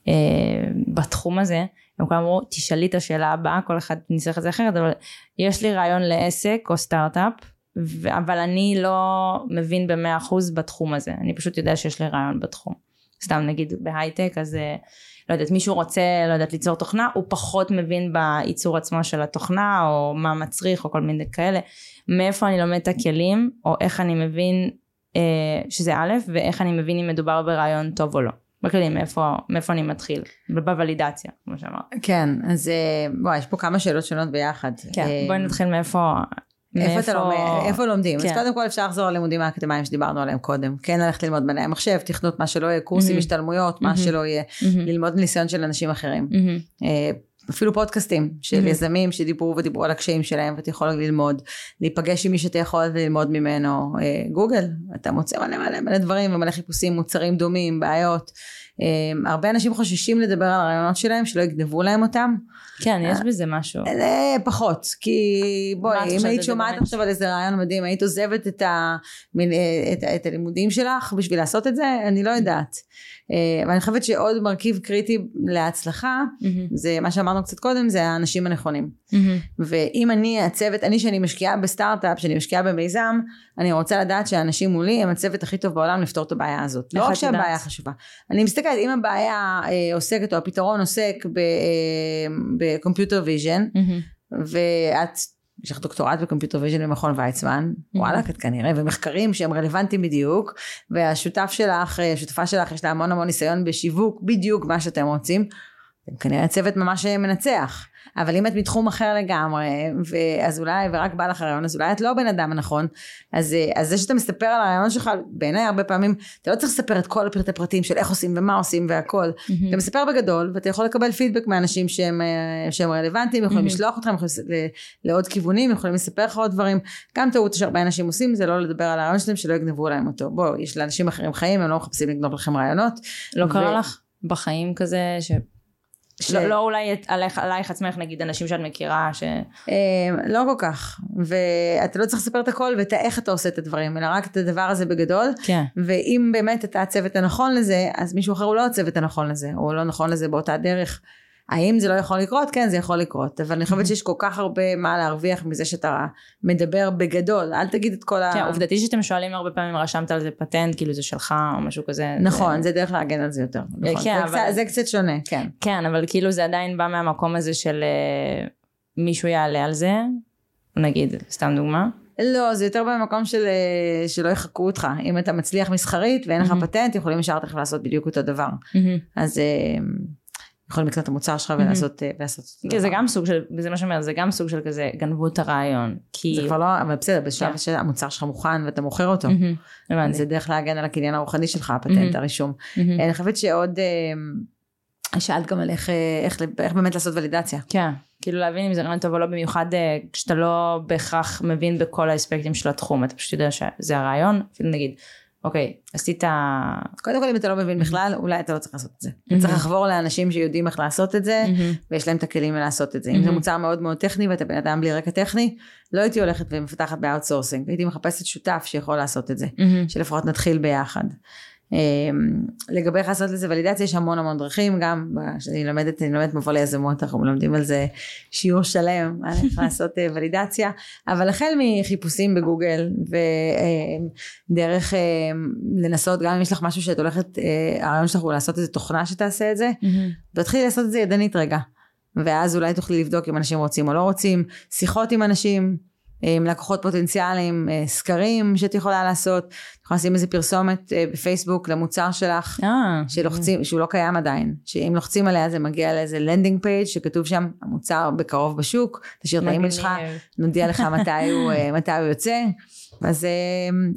אה, בתחום הזה, הם כולם אמרו, תשאלי את השאלה הבאה, כל אחד ניסח את זה אחרת, אבל יש לי רעיון לעסק או סטארט-אפ, ו- אבל אני לא מבין במאה אחוז בתחום הזה, אני פשוט יודע שיש לי רעיון בתחום. סתם נגיד בהייטק, אז אה, לא יודעת, מישהו רוצה, לא יודעת, ליצור תוכנה, הוא פחות מבין בייצור עצמו של התוכנה, או מה מצריך, או כל מיני כאלה. מאיפה אני לומד את הכלים, או איך אני מבין אה, שזה א', ואיך אני מבין אם מדובר ברעיון טוב או לא. בכללי, מאיפה, מאיפה אני מתחיל, בוולידציה, כמו שאמרת. כן, אז אה, וואי, יש פה כמה שאלות שונות ביחד. כן, אה, בואי נתחיל מאיפה... איפה אתה לומד, איפה לומדים? אז כן. קודם כל אפשר לחזור ללימודים האקדמיים שדיברנו עליהם קודם. כן ללכת ללמוד מדעי המחשב, תכנות, מה שלא יהיה, קורסים, מהמם. השתלמויות, מה מהמם. שלא יהיה. מהמם, ללמוד מניסיון של אנשים אחרים. אה, אפילו פודקאסטים של מהמם. יזמים שדיברו ודיברו על הקשיים שלהם ואתה יכול ללמוד, להיפגש עם מי שאתה יכול וללמוד ממנו, אה, גוגל, אתה מוצא מלא מלא מלא דברים ומלא חיפושים, מוצרים דומים, בעיות. אה, הרבה אנשים חוששים לדבר על הרעיונות שלהם, שלא יגנבו להם אותם. כן, יש בזה משהו. אה, פחות, כי בואי, אם היית שומעת? עכשיו על איזה רעיון מדהים, היית עוזבת אה, את הלימודים שלך בשביל לעשות את זה? אני לא יודעת. אה, אבל אני חושבת שעוד מרכיב קריטי להצלחה, מהמם, זה מה שאמרנו קצת קודם, זה האנשים הנכונים. מהמם, ואם אני הצוות, אני שאני משקיעה בסטארט-אפ, שאני משקיעה במיזם, אני רוצה לדעת שהאנשים מולי הם הצוות הכי טוב בעולם לפתור את הבעיה הזאת. לא רק שהבעיה יודעת? חשובה. אני מסתכלת, אם הבעיה אה, עוסקת, או הפתרון עוסק ב computer vision, מהמם. ואת, יש לך דוקטורט ב computer vision במכון ויצמן, וואלה, את כנראה, ומחקרים שהם רלוונטיים בדיוק, והשותף שלך, אה, השותפה שלך, יש לה המון המון ניסיון בשיווק, בדיוק מה שאתם רוצים, אתם כנראה צוות ממש מנצח. אבל אם את מתחום אחר לגמרי, אז אולי, ורק בא לך הרעיון, אז אולי את לא הבן אדם הנכון. אז, אה, אז זה שאתה מספר על הרעיון שלך, בעיניי הרבה פעמים, אתה לא צריך לספר את כל הפרטי פרטים של איך עושים ומה עושים והכל. אתה מספר בגדול, ואתה יכול לקבל פידבק מאנשים שהם, אה, שהם רלוונטיים, יכולים מהמם. לשלוח אותך, לעוד כיוונים, יכולים לספר לך עוד דברים. גם טעות שהרבה אנשים עושים, זה לא לדבר על הרעיון שלהם, שלא יגנבו להם אותו. בואו, יש לאנשים אחרים חיים, הם לא מחפשים לגנוב לכם רעיונות. לא ו- קרה לך בחיים כזה, ש... ש- לא, לא אולי עלייך, עלייך עצמך נגיד אנשים שאת מכירה ש... אה, לא כל כך, ואתה לא צריך לספר את הכל ואת איך אתה עושה את הדברים, אלא רק את הדבר הזה בגדול, כן. ואם באמת אתה הצוות הנכון לזה, אז מישהו אחר הוא לא הצוות הנכון לזה, או לא נכון לזה באותה דרך. האם זה לא יכול לקרות? כן, זה יכול לקרות, אבל אני חושבת שיש כל כך הרבה מה להרוויח מזה שאתה מדבר בגדול, אל תגיד את כל ה... כן, עובדתי שאתם שואלים הרבה פעמים רשמת על זה פטנט, כאילו זה שלך או משהו כזה. נכון, זה... זה דרך להגן על זה יותר. נכון. כן, זה, אבל- קצת, זה קצת שונה, כן. כן, אבל כאילו זה עדיין בא מהמקום הזה של אה, מישהו יעלה על זה, נגיד, סתם דוגמה. לא, זה יותר במקום של אה, שלא יחקו אותך. אם אתה מצליח מסחרית ואין לך מהמם. פטנט, יכולים ישר תכף לעשות בדיוק אותו דבר. אז אה, יכולים לקנות את המוצר שלך. ולעשות אה, ולעשות אותו כן, זה. גם סוג של, זה מה שאומר, זה גם סוג של כזה, גנבו את הרעיון. כי... זה כבר לא, אבל בסדר, בשלב כן. שהמוצר שלך מוכן ואתה מוכר אותו. הבנתי. זה דרך להגן על הקניין הרוחני שלך. הפטנט, הרישום. מהמם. אני חושבת שעוד, אה, שאלת גם על איך, אה, איך, איך באמת לעשות ולידציה. כן, כאילו להבין אם זה רעיון טוב או לא, במיוחד אה, כשאתה לא בהכרח מבין בכל האספקטים של התחום, אתה פשוט יודע שזה הרעיון, אפילו נגיד, אוקיי, עשית, קודם כל אם אתה לא מבין בכלל, אולי אתה לא צריך לעשות את זה. אתה. צריך לחבור לאנשים שיודעים איך לעשות את זה, ויש להם את הכלים לעשות את זה. אם זה. מוצר מאוד מאוד טכני ואתה בן אדם בלי רקע טכני, לא הייתי הולכת ומפתחת ב outsourcing, הייתי מחפשת שותף שיכול לעשות את זה, שלפחות נתחיל ביחד. לגבי איך לעשות לזה ולידציה יש המון המון דרכים גם כשאני לומדת אני לומדת מבוא ליזמות אנחנו מלמדים על זה שיעור שלם על איך לעשות ולידציה אבל החל מחיפושים בגוגל ודרך לנסות גם אם יש לך משהו שאת הולכת הרעיון שלך הוא לעשות איזה תוכנה שתעשה את זה תתחילי לעשות את זה ידנית רגע ואז אולי תוכלי לבדוק אם אנשים רוצים או לא רוצים שיחות עם אנשים עם לקוחות פוטנציאליים, אה, סקרים שאת יכולה לעשות, את יכולה לשים איזה פרסומת אה, בפייסבוק למוצר שלך, אה, שלוחצים, שהוא לא קיים עדיין, שאם לוחצים עליה זה מגיע לאיזה landing page שכתוב שם המוצר בקרוב בשוק, תשאיר את האימייל שלך, נודיע לך מתי הוא, מתי הוא יוצא. אז,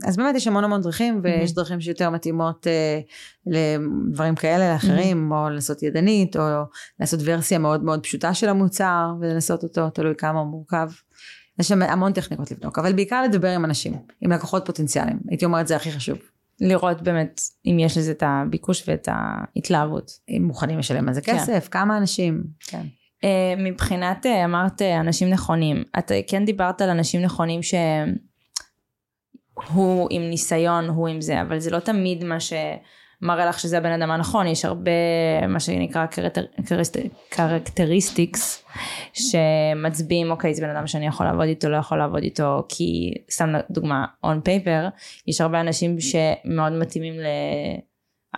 אז באמת יש המון המון דרכים ויש דרכים שיותר מתאימות לדברים כאלה לאחרים או לעשות ידנית או לעשות ורסיה מאוד מאוד פשוטה של המוצר ולנסות אותו תלוי כמה הוא מורכב. יש שם המון טכניקות לבדוק, אבל בעיקר לדבר עם אנשים, עם לקוחות פוטנציאליים, הייתי אומרת זה הכי חשוב. לראות באמת אם יש לזה את הביקוש ואת ההתלהבות. אם מוכנים לשלם על זה כן. כסף, כן. כמה אנשים. כן. Uh, מבחינת, uh, אמרת uh, אנשים נכונים, את כן דיברת על אנשים נכונים שהוא עם ניסיון, הוא עם זה, אבל זה לא תמיד מה ש... מראה לך שזה הבן אדם הנכון, יש הרבה מה שנקרא characteristics שמצביעים אוקיי זה בן אדם שאני יכול לעבוד איתו, לא יכול לעבוד איתו, כי סתם דוגמה on paper, יש הרבה אנשים שמאוד מתאימים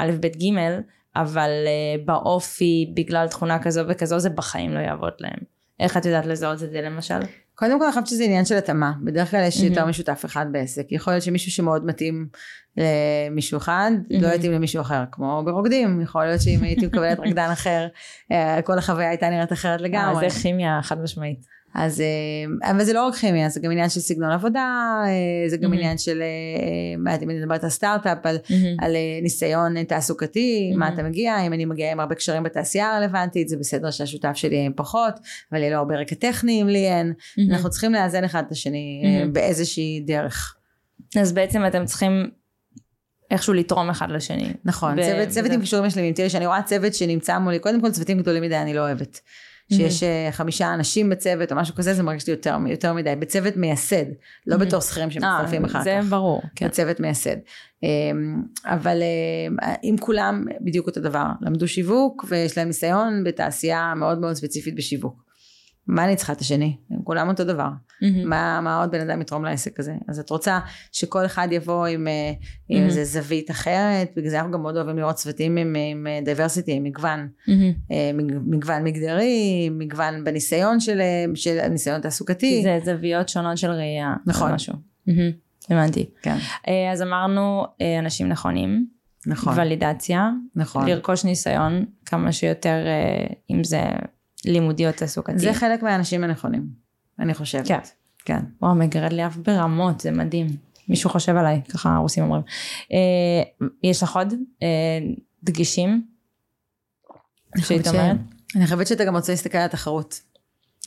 לאלף בית גימל, אבל uh, באופי בגלל תכונה כזו וכזו זה בחיים לא יעבוד להם. איך את יודעת לזהות את זה למשל? קודם כל אני חושבת שזה עניין של התאמה, בדרך כלל יש יותר משותף אחד בעסק, יכול להיות שמישהו שמאוד מתאים למישהו אחד, לא יתאים למישהו אחר, כמו ברוקדים, יכול להיות שאם הייתי מקבלת רקדן אחר, אה, כל החוויה הייתה נראית אחרת לגמרי. אה, זה כימיה חד משמעית. אז, אה, אבל זה לא רק כימיה, זה גם עניין של סגנון עבודה, זה גם עניין של, אם אני מדברת על סטארט-אפ, על, על ניסיון תעסוקתי, מה אתה מגיע, אם אני מגיעה עם הרבה קשרים בתעשייה הרלוונטית, זה בסדר שהשותף שלי יהיה עם פחות, אבל יהיה לו הרבה רקע טכני אם לי אין, אנחנו צריכים לאזן אחד את השני באיזושהי דרך. אז בעצם אתם צריכים איכשהו לתרום אחד לשני. נכון, ב- צוות, צוות עם קישורים משלימים. תראי, כשאני רואה צוות שנמצא מולי, קודם כל צוותים גדולים מדי אני לא אוהבת. שיש mm-hmm. חמישה אנשים בצוות או משהו כזה, זה מרגיש לי יותר, יותר מדי. בצוות מייסד, לא mm-hmm. בתור שכירים שמצטרפים אחר כך. זה ברור. כן. בצוות מייסד. אמ, אבל אם כולם בדיוק אותו דבר, למדו שיווק ויש להם ניסיון בתעשייה מאוד מאוד ספציפית בשיווק. מה אני צריכה את השני? הם כולם אותו דבר. Mm-hmm. מה, מה עוד בן אדם יתרום לעסק הזה? אז את רוצה שכל אחד יבוא עם, אה, עם mm-hmm. איזה זווית אחרת, בגלל זה אנחנו גם מאוד אוהבים לראות צוותים עם, עם diversity, עם מגוון. Mm-hmm. מגוון מגדרי, מגוון בניסיון של, של הניסיון תעסוקתי. זה זוויות שונות של ראייה. נכון. משהו. Mm-hmm. הבנתי. כן. אז אמרנו אנשים נכונים. נכון. ולידציה. נכון. לרכוש ניסיון כמה שיותר, אם זה לימודי או תעסוקתי. זה חלק מהאנשים הנכונים, אני חושבת. כן. כן. וואו, מגרד לי אף ברמות, זה מדהים. מישהו חושב עליי, ככה הרוסים אומרים. אה, יש לך עוד אה, דגישים? שהיית אומרת? אני חושבת שאתה גם רוצה להסתכל על התחרות.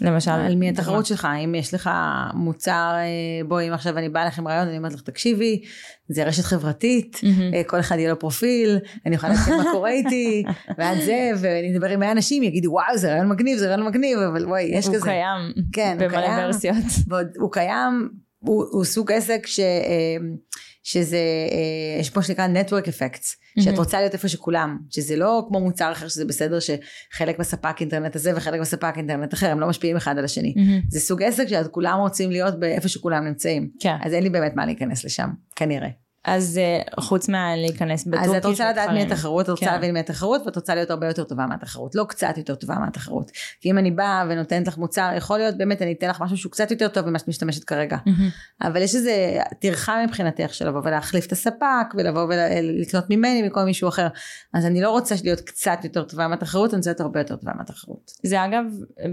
למשל? על מי התחרות שלך, אם יש לך מוצר, אה, בואי אם עכשיו אני באה לך עם רעיון, אני אומרת לך תקשיבי, זה רשת חברתית, mm-hmm. כל אחד יהיה לו פרופיל, אני יכולה להגיד מה קורה איתי, ועד זה, ואני אדבר עם 100 אנשים, יגידו וואו זה רעיון מגניב, זה רעיון מגניב, אבל וואי, יש הוא כזה. קיים, כן, במלא הוא קיים, ורסיות. ועוד, הוא קיים, הוא, הוא סוג עסק ש... אה, שזה, יש פה שנקרא network effects, שאת רוצה להיות איפה שכולם, שזה לא כמו מוצר אחר שזה בסדר שחלק בספק אינטרנט הזה וחלק בספק אינטרנט אחר, הם לא משפיעים אחד על השני. זה סוג עסק שאת כולם רוצים להיות באיפה שכולם נמצאים. כן. אז אין לי באמת מה להיכנס לשם, כנראה. אז uh, חוץ מלהיכנס בטורקי אז את רוצה לדעת מי התחרות, את רוצה כן. להבין מי התחרות ואת רוצה להיות הרבה יותר טובה מהתחרות, לא קצת יותר טובה מהתחרות. כי אם אני באה ונותנת לך מוצר, יכול להיות באמת אני אתן לך משהו שהוא קצת יותר טוב ממה שאת משתמשת כרגע. Mm-hmm. אבל יש איזה טרחה מבחינתך של לבוא ולהחליף את הספק ולבוא ולקנות ממני מכל מישהו אחר. אז אני לא רוצה להיות קצת יותר טובה מהתחרות, אני רוצה להיות הרבה יותר טובה מהתחרות. זה אגב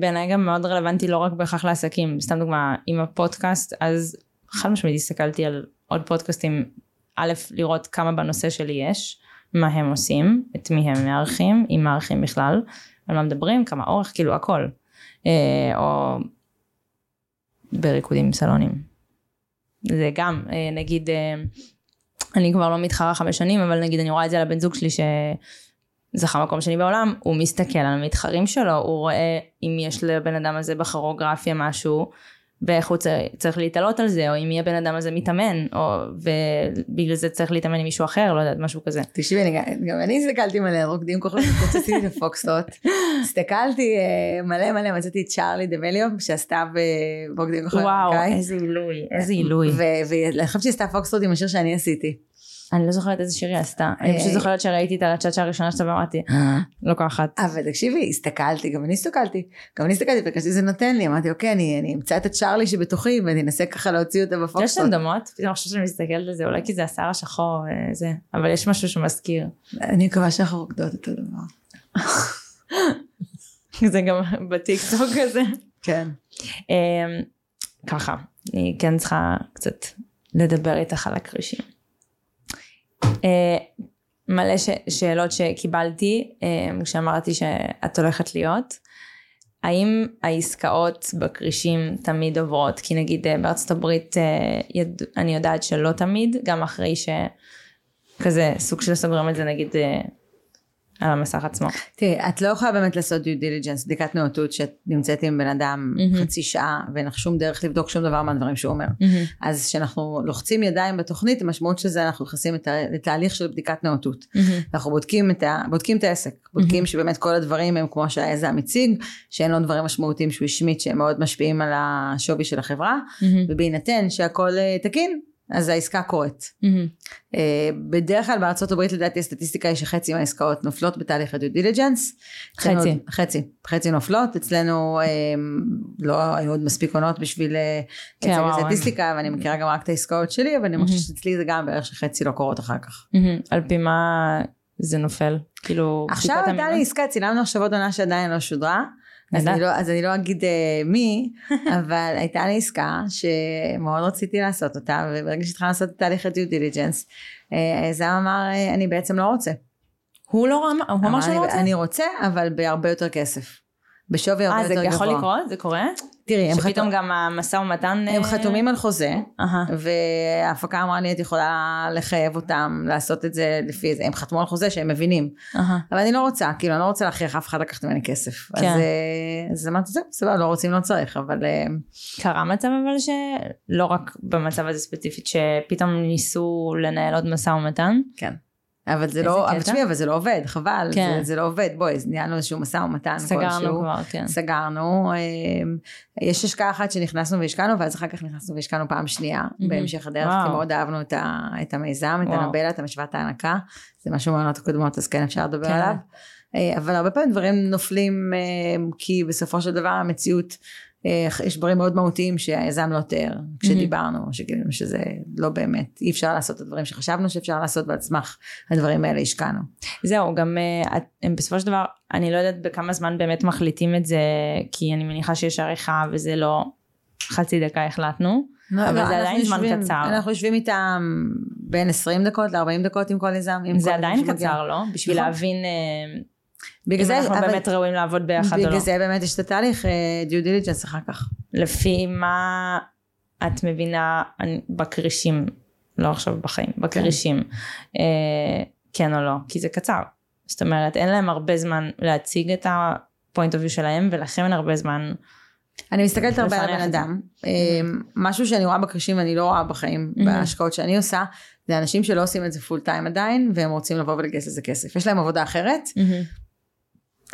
בעיניי גם מאוד רלוונטי לא רק בהכרח לעסקים, סתם דוגמה עם הפודקאסט, אז חד משמעית הסתכלתי על עוד פודקאסטים א', לראות כמה בנושא שלי יש, מה הם עושים, את מי הם מארחים, אם מארחים בכלל, על מה מדברים, כמה אורך, כאילו הכל. אה, או בריקודים סלונים. זה גם, אה, נגיד, אה, אני כבר לא מתחרה חמש שנים, אבל נגיד אני רואה את זה על הבן זוג שלי שזכה מקום שני בעולם, הוא מסתכל על המתחרים שלו, הוא רואה אם יש לבן אדם הזה בכרוגרפיה משהו, ואיך הוא צריך, צריך להתעלות על זה, או אם יהיה בן אדם הזה מתאמן, או ובגלל זה צריך להתאמן עם מישהו אחר, לא יודעת, משהו כזה. אני, גם אני הסתכלתי מלא על רוקדים כוכבים, את הפוקסטרוט, הסתכלתי אה, מלא מלא, מצאתי את צ'ארלי דמליו, שעשתה ברוקדים כוכבים וואו, איזה עילוי, איזה עילוי. ואני חושבת שהיא עשתה פוקסטרוט עם השיר שאני עשיתי. אני לא זוכרת איזה שיר היא עשתה, אני פשוט זוכרת שראיתי את הצ'אצ'ה הראשונה שלה ואמרתי, לוקחת. אבל תקשיבי, הסתכלתי, גם אני הסתכלתי, גם אני הסתכלתי, וכשזה זה נותן לי, אמרתי, אוקיי, אני אמצא את הצ'ארלי שבתוכי, ואני אנסה ככה להוציא אותה בפוקסטרוט. יש להם דומות? פתאום עכשיו שאני מסתכלת על זה, אולי כי זה השיער השחור וזה, אבל יש משהו שמזכיר. אני מקווה שאנחנו רוקדות אותו דבר. זה גם בטיקטוק הזה. כן. אמ, ככה, אני כן צריכה קצת לדבר איתך על הקרישים. אה, מלא ש- שאלות שקיבלתי אה, כשאמרתי שאת הולכת להיות. האם העסקאות בכרישים תמיד עוברות? כי נגיד אה, בארצות הברית יד... אני יודעת שלא תמיד, גם אחרי שכזה סוג של סוגרים את זה נגיד על המסך עצמו. תראי, את לא יכולה באמת לעשות due diligence, בדיקת נאותות שאת נמצאת עם בן אדם mm-hmm. חצי שעה ואין לך שום דרך לבדוק שום דבר מהדברים שהוא אומר. Mm-hmm. אז כשאנחנו לוחצים ידיים בתוכנית, המשמעות של זה אנחנו נכנסים לתהליך של בדיקת נאותות. Mm-hmm. אנחנו בודקים את, ה, בודקים את העסק, בודקים mm-hmm. שבאמת כל הדברים הם כמו שהיזם הציג, שאין לו דברים משמעותיים שהוא השמיט שהם מאוד משפיעים על השווי של החברה, mm-hmm. ובהינתן שהכל אה, תקין, אז העסקה קורית. Mm-hmm. בדרך כלל בארצות הברית לדעתי הסטטיסטיקה היא שחצי מהעסקות נופלות בתהליך הדיו דיליג'נס. חצי. חצי, חצי נופלות, אצלנו um, לא היו עוד מספיק עונות בשביל כן, לצג סטטיסטיקה, ואני מכירה גם רק את העסקאות שלי, אבל אני mm-hmm. חושבת שאצלי זה גם בערך שחצי לא קורות אחר כך. Mm-hmm. על פי מה זה נופל? כאילו, עכשיו הייתה לי עסקה, צילמנו עכשיו עוד עונה שעדיין לא שודרה. אז אני, לא, אז אני לא אגיד uh, מי, אבל הייתה לי עסקה שמאוד רציתי לעשות אותה, וברגע שהתחלנו לעשות את תהליך ה-due diligence, היזם uh, אמר, uh, אני בעצם לא רוצה. הוא לא אמר, הוא אמר שלא רוצה? אני רוצה, אבל בהרבה יותר כסף. בשווי הרבה יותר גבוה. אה, זה יכול לקרות? זה קורה? תראי, הם שפתאום גם המשא ומתן... הם חתומים על חוזה, וההפקה אמרה לי, את יכולה לחייב אותם לעשות את זה לפי זה. הם חתמו על חוזה שהם מבינים. אבל אני לא רוצה, כאילו, אני לא רוצה להכריח אף אחד לקחת ממני כסף. אז כן. אמרתי, זהו, בסדר, לא רוצים, לא צריך, אבל... קרה מצב אבל שלא רק במצב הזה ספציפית, שפתאום ניסו לנהל עוד משא ומתן? כן. אבל זה לא, אבל תשמעי, אבל זה לא עובד, חבל, כן. זה, זה לא עובד, בואי, ניהלנו איזשהו משא ומתן סגרנו כלשהו, כבר, כן. סגרנו, אמ, יש השקעה אחת שנכנסנו והשקענו, ואז אחר כך נכנסנו והשקענו פעם שנייה, mm-hmm. בהמשך הדרך, וואו. כי מאוד אהבנו את, ה, את המיזם, את הנבלה, את המשוואת ההנקה, זה משהו מהעונות הקודמות, אז כן אפשר לדבר כן. עליו. אה, אבל הרבה פעמים דברים נופלים, אמ, כי בסופו של דבר המציאות יש דברים מאוד מהותיים שהיזם לא תיאר כשדיברנו, שגילינו שזה לא באמת, אי אפשר לעשות את הדברים שחשבנו שאפשר לעשות ועל סמך הדברים האלה השקענו. זהו, גם אה, הם בסופו של דבר, אני לא יודעת בכמה זמן באמת מחליטים את זה, כי אני מניחה שיש עריכה וזה לא חצי דקה החלטנו. לא, אבל לא, זה עדיין זמן יושבים, קצר. אנחנו יושבים איתם בין 20 דקות ל-40 דקות עם כל יזם. זה עדיין קצר, לא? בשביל נכון. להבין... אה, בגלל זה, אנחנו אבל, באמת ראויים לעבוד ביחד או לא. בגלל זה באמת יש את התהליך דיו uh, דיליג'נס אחר כך. לפי מה את מבינה בכרישים, לא עכשיו בחיים, בכרישים, כן. אה, כן או לא, כי זה קצר. זאת אומרת, אין להם הרבה זמן להציג את ה point of שלהם, ולכם אין הרבה זמן. אני מסתכלת הרבה על הבן אדם. אה, משהו שאני רואה בכרישים ואני לא רואה בחיים, בהשקעות שאני עושה, זה אנשים שלא עושים את זה full time עדיין, והם רוצים לבוא ולגייס לזה כסף. יש להם עבודה אחרת,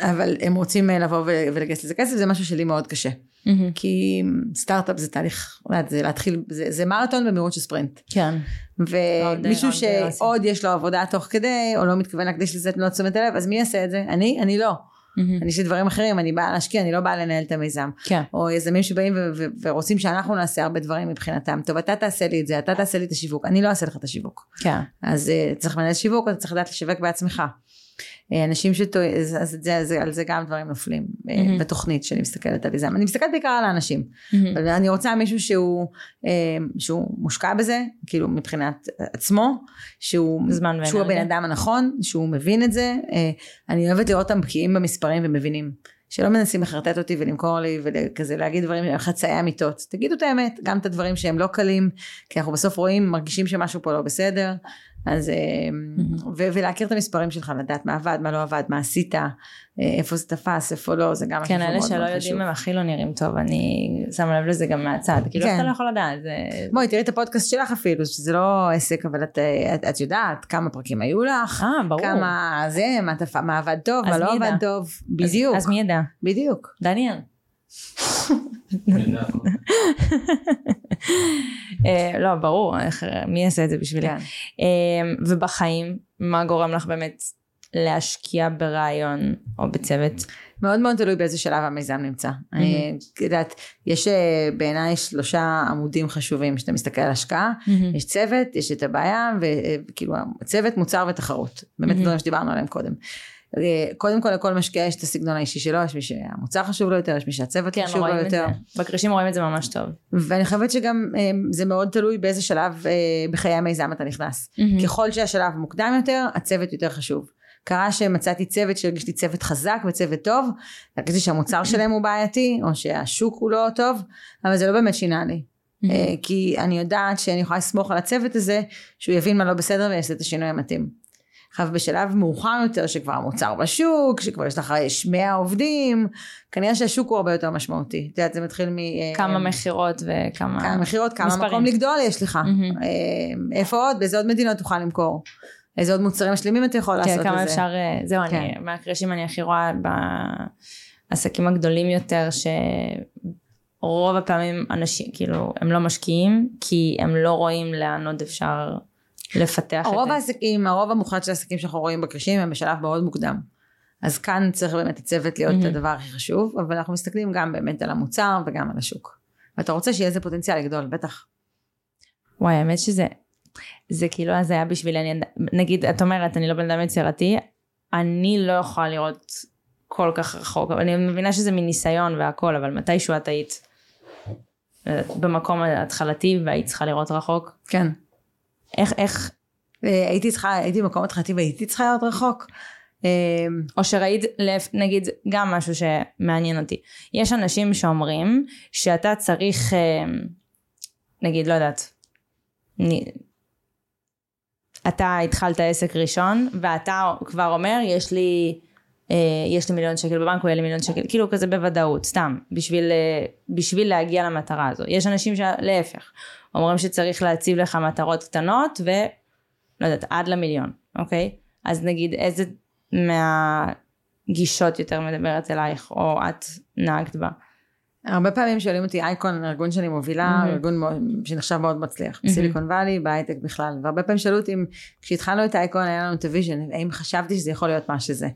אבל הם רוצים אה, לבוא ולגייס לזה כסף, זה משהו שלי מאוד קשה. Mm-hmm. כי סטארט-אפ זה תהליך, זה להתחיל, זה, זה מרתון במהירות של ספרינט. כן. ומישהו שעוד יש לו עבודה תוך כדי, או לא מתכוון להקדיש לזה תנועות תשומת הלב, אז מי יעשה את זה? אני? אני לא. Mm-hmm. אני יש לי דברים אחרים, אני באה להשקיע, אני לא באה לנהל את המיזם. כן. או יזמים שבאים ו- ו- ורוצים שאנחנו נעשה הרבה דברים מבחינתם. טוב, אתה תעשה לי את זה, אתה תעשה לי את השיווק, אני לא אעשה לך את השיווק. כן. אז uh, צריך לנהל שיווק, אתה צריך לדעת לשווק בעצמך. אה, אנשים שטועים, אז, אז זה, זה, על זה גם דברים נופלים mm-hmm. בתוכנית שאני מסתכלת על זה. אני מסתכלת בעיקר על האנשים. Mm-hmm. אני רוצה מישהו שהוא, אה, שהוא מושקע בזה, כאילו מבחינת עצמו, שהוא, שהוא הבן אדם הנכון, שהוא מבין את זה. אני אוהבת לראות אותם בקיאים במספרים ומבינים. שלא מנסים לחרטט אותי ולמכור לי וכזה להגיד דברים חצאי אמיתות. תגידו את האמת, גם את הדברים שהם לא קלים, כי אנחנו בסוף רואים, מרגישים שמשהו פה לא בסדר, אז, אה, ו- ולהכיר את המספרים שלך, לדעת מה עבד, מה לא עבד, מה עשית, אה, איפה זה תפס, איפה לא, זה גם משהו כן, מאוד אלה שלא. יודעים הם הכי לא נראים טוב, אני שמה לב לזה גם מהצד, כאילו כן. אתה לא יכול לדעת, זה... בואי תראי את הפודקאסט שלך אפילו, שזה לא עסק, אבל את, אה, יודעת כמה פרקים היו לך. כמה זה, מה, עבד טוב, מה לא? עבד טוב, בדיוק, אז מי ידע? בדיוק. דניאל. אה, לא, ברור, מי יעשה את זה בשבילי? כן. אה, ובחיים, מה גורם לך באמת להשקיע ברעיון או בצוות? מאוד מאוד תלוי באיזה שלב המיזם נמצא. אני יודעת, יש אה, בעיניי שלושה עמודים חשובים שאתה מסתכל על השקעה, יש צוות, יש את הבעיה, וכאילו צוות, מוצר ותחרות. באמת מהמם. דברים שדיברנו עליהם קודם. אה, קודם כל לכל משקיע יש את הסגנון האישי שלו, יש מי שהמוצר חשוב לו יותר, יש מי שהצוות כן, חשוב לו את זה. יותר. בקרישים רואים את זה ממש טוב. ואני חושבת שגם אה, זה מאוד תלוי באיזה שלב אה, בחיי המיזם אתה נכנס. ככל שהשלב מוקדם יותר, הצוות יותר חשוב. קרה שמצאתי צוות שהרגיש לי צוות חזק וצוות טוב, הרגשתי שהמוצר שלהם הוא בעייתי, או שהשוק הוא לא טוב, אבל זה לא באמת שינה לי. כי אני יודעת שאני יכולה לסמוך על הצוות הזה, שהוא יבין מה לא בסדר ויעשה את השינוי המתאים. עכשיו בשלב מאוחר יותר, שכבר המוצר בשוק, שכבר יש לך יש 100 עובדים, כנראה שהשוק הוא הרבה יותר משמעותי. את יודעת, זה מתחיל מ... אה, כמה מכירות וכמה... כמה מכירות, כמה מספרים. מקום לגדול יש לך. אה, איפה עוד, באיזה עוד מדינות תוכל למכור. איזה עוד מוצרים משלימים אתה יכול לעשות כן, כמה לזה. אפשר... אה, זהו, אני... כן. מהקרישים אני הכי רואה בעסקים הגדולים יותר, שרוב הפעמים אנשים, כאילו, הם לא משקיעים, כי הם לא רואים לאן עוד אפשר לפתח את הרוב זה. העסקים, הרוב המוחלט של העסקים שאנחנו רואים בקרישים הם בשלב מאוד מוקדם. אז כאן צריך באמת הצוות להיות מהמם. הדבר הכי חשוב, אבל אנחנו מסתכלים גם באמת על המוצר וגם על השוק. ואתה רוצה שיהיה איזה פוטנציאל לגדול, בטח. וואי, האמת שזה, זה כאילו אז היה בשבילי, אני, נגיד, את אומרת, אני לא בן אדם יצירתי, אני לא יכולה לראות כל כך רחוק, אבל אני מבינה שזה מניסיון והכל, אבל מתישהו את היית אה, במקום ההתחלתי והיית צריכה לראות רחוק? כן. איך, איך, אה, הייתי צריכה, הייתי במקום התחלתי והייתי צריכה להיות רחוק. אה, או שראית, נגיד, גם משהו שמעניין אותי. יש אנשים שאומרים שאתה צריך, אה, נגיד, לא יודעת, אתה התחלת עסק ראשון, ואתה כבר אומר, יש לי, יש לי מיליון שקל בבנק, או יהיה לי מיליון שקל, כאילו כזה בוודאות, סתם, בשביל, בשביל להגיע למטרה הזו. יש אנשים שלהפך, אומרים שצריך להציב לך מטרות קטנות, ולא יודעת, עד למיליון, אוקיי? אז נגיד, איזה מהגישות יותר מדברת אלייך, או את נהגת בה? הרבה פעמים שואלים אותי אייקון, ארגון שאני מובילה, מהמם. ארגון שנחשב מאוד מצליח, בסיליקון וואלי, בהייטק בכלל, והרבה פעמים שאלו אותי אם כשהתחלנו את אייקון היה לנו את ה vision, האם חשבתי שזה יכול להיות מה שזה,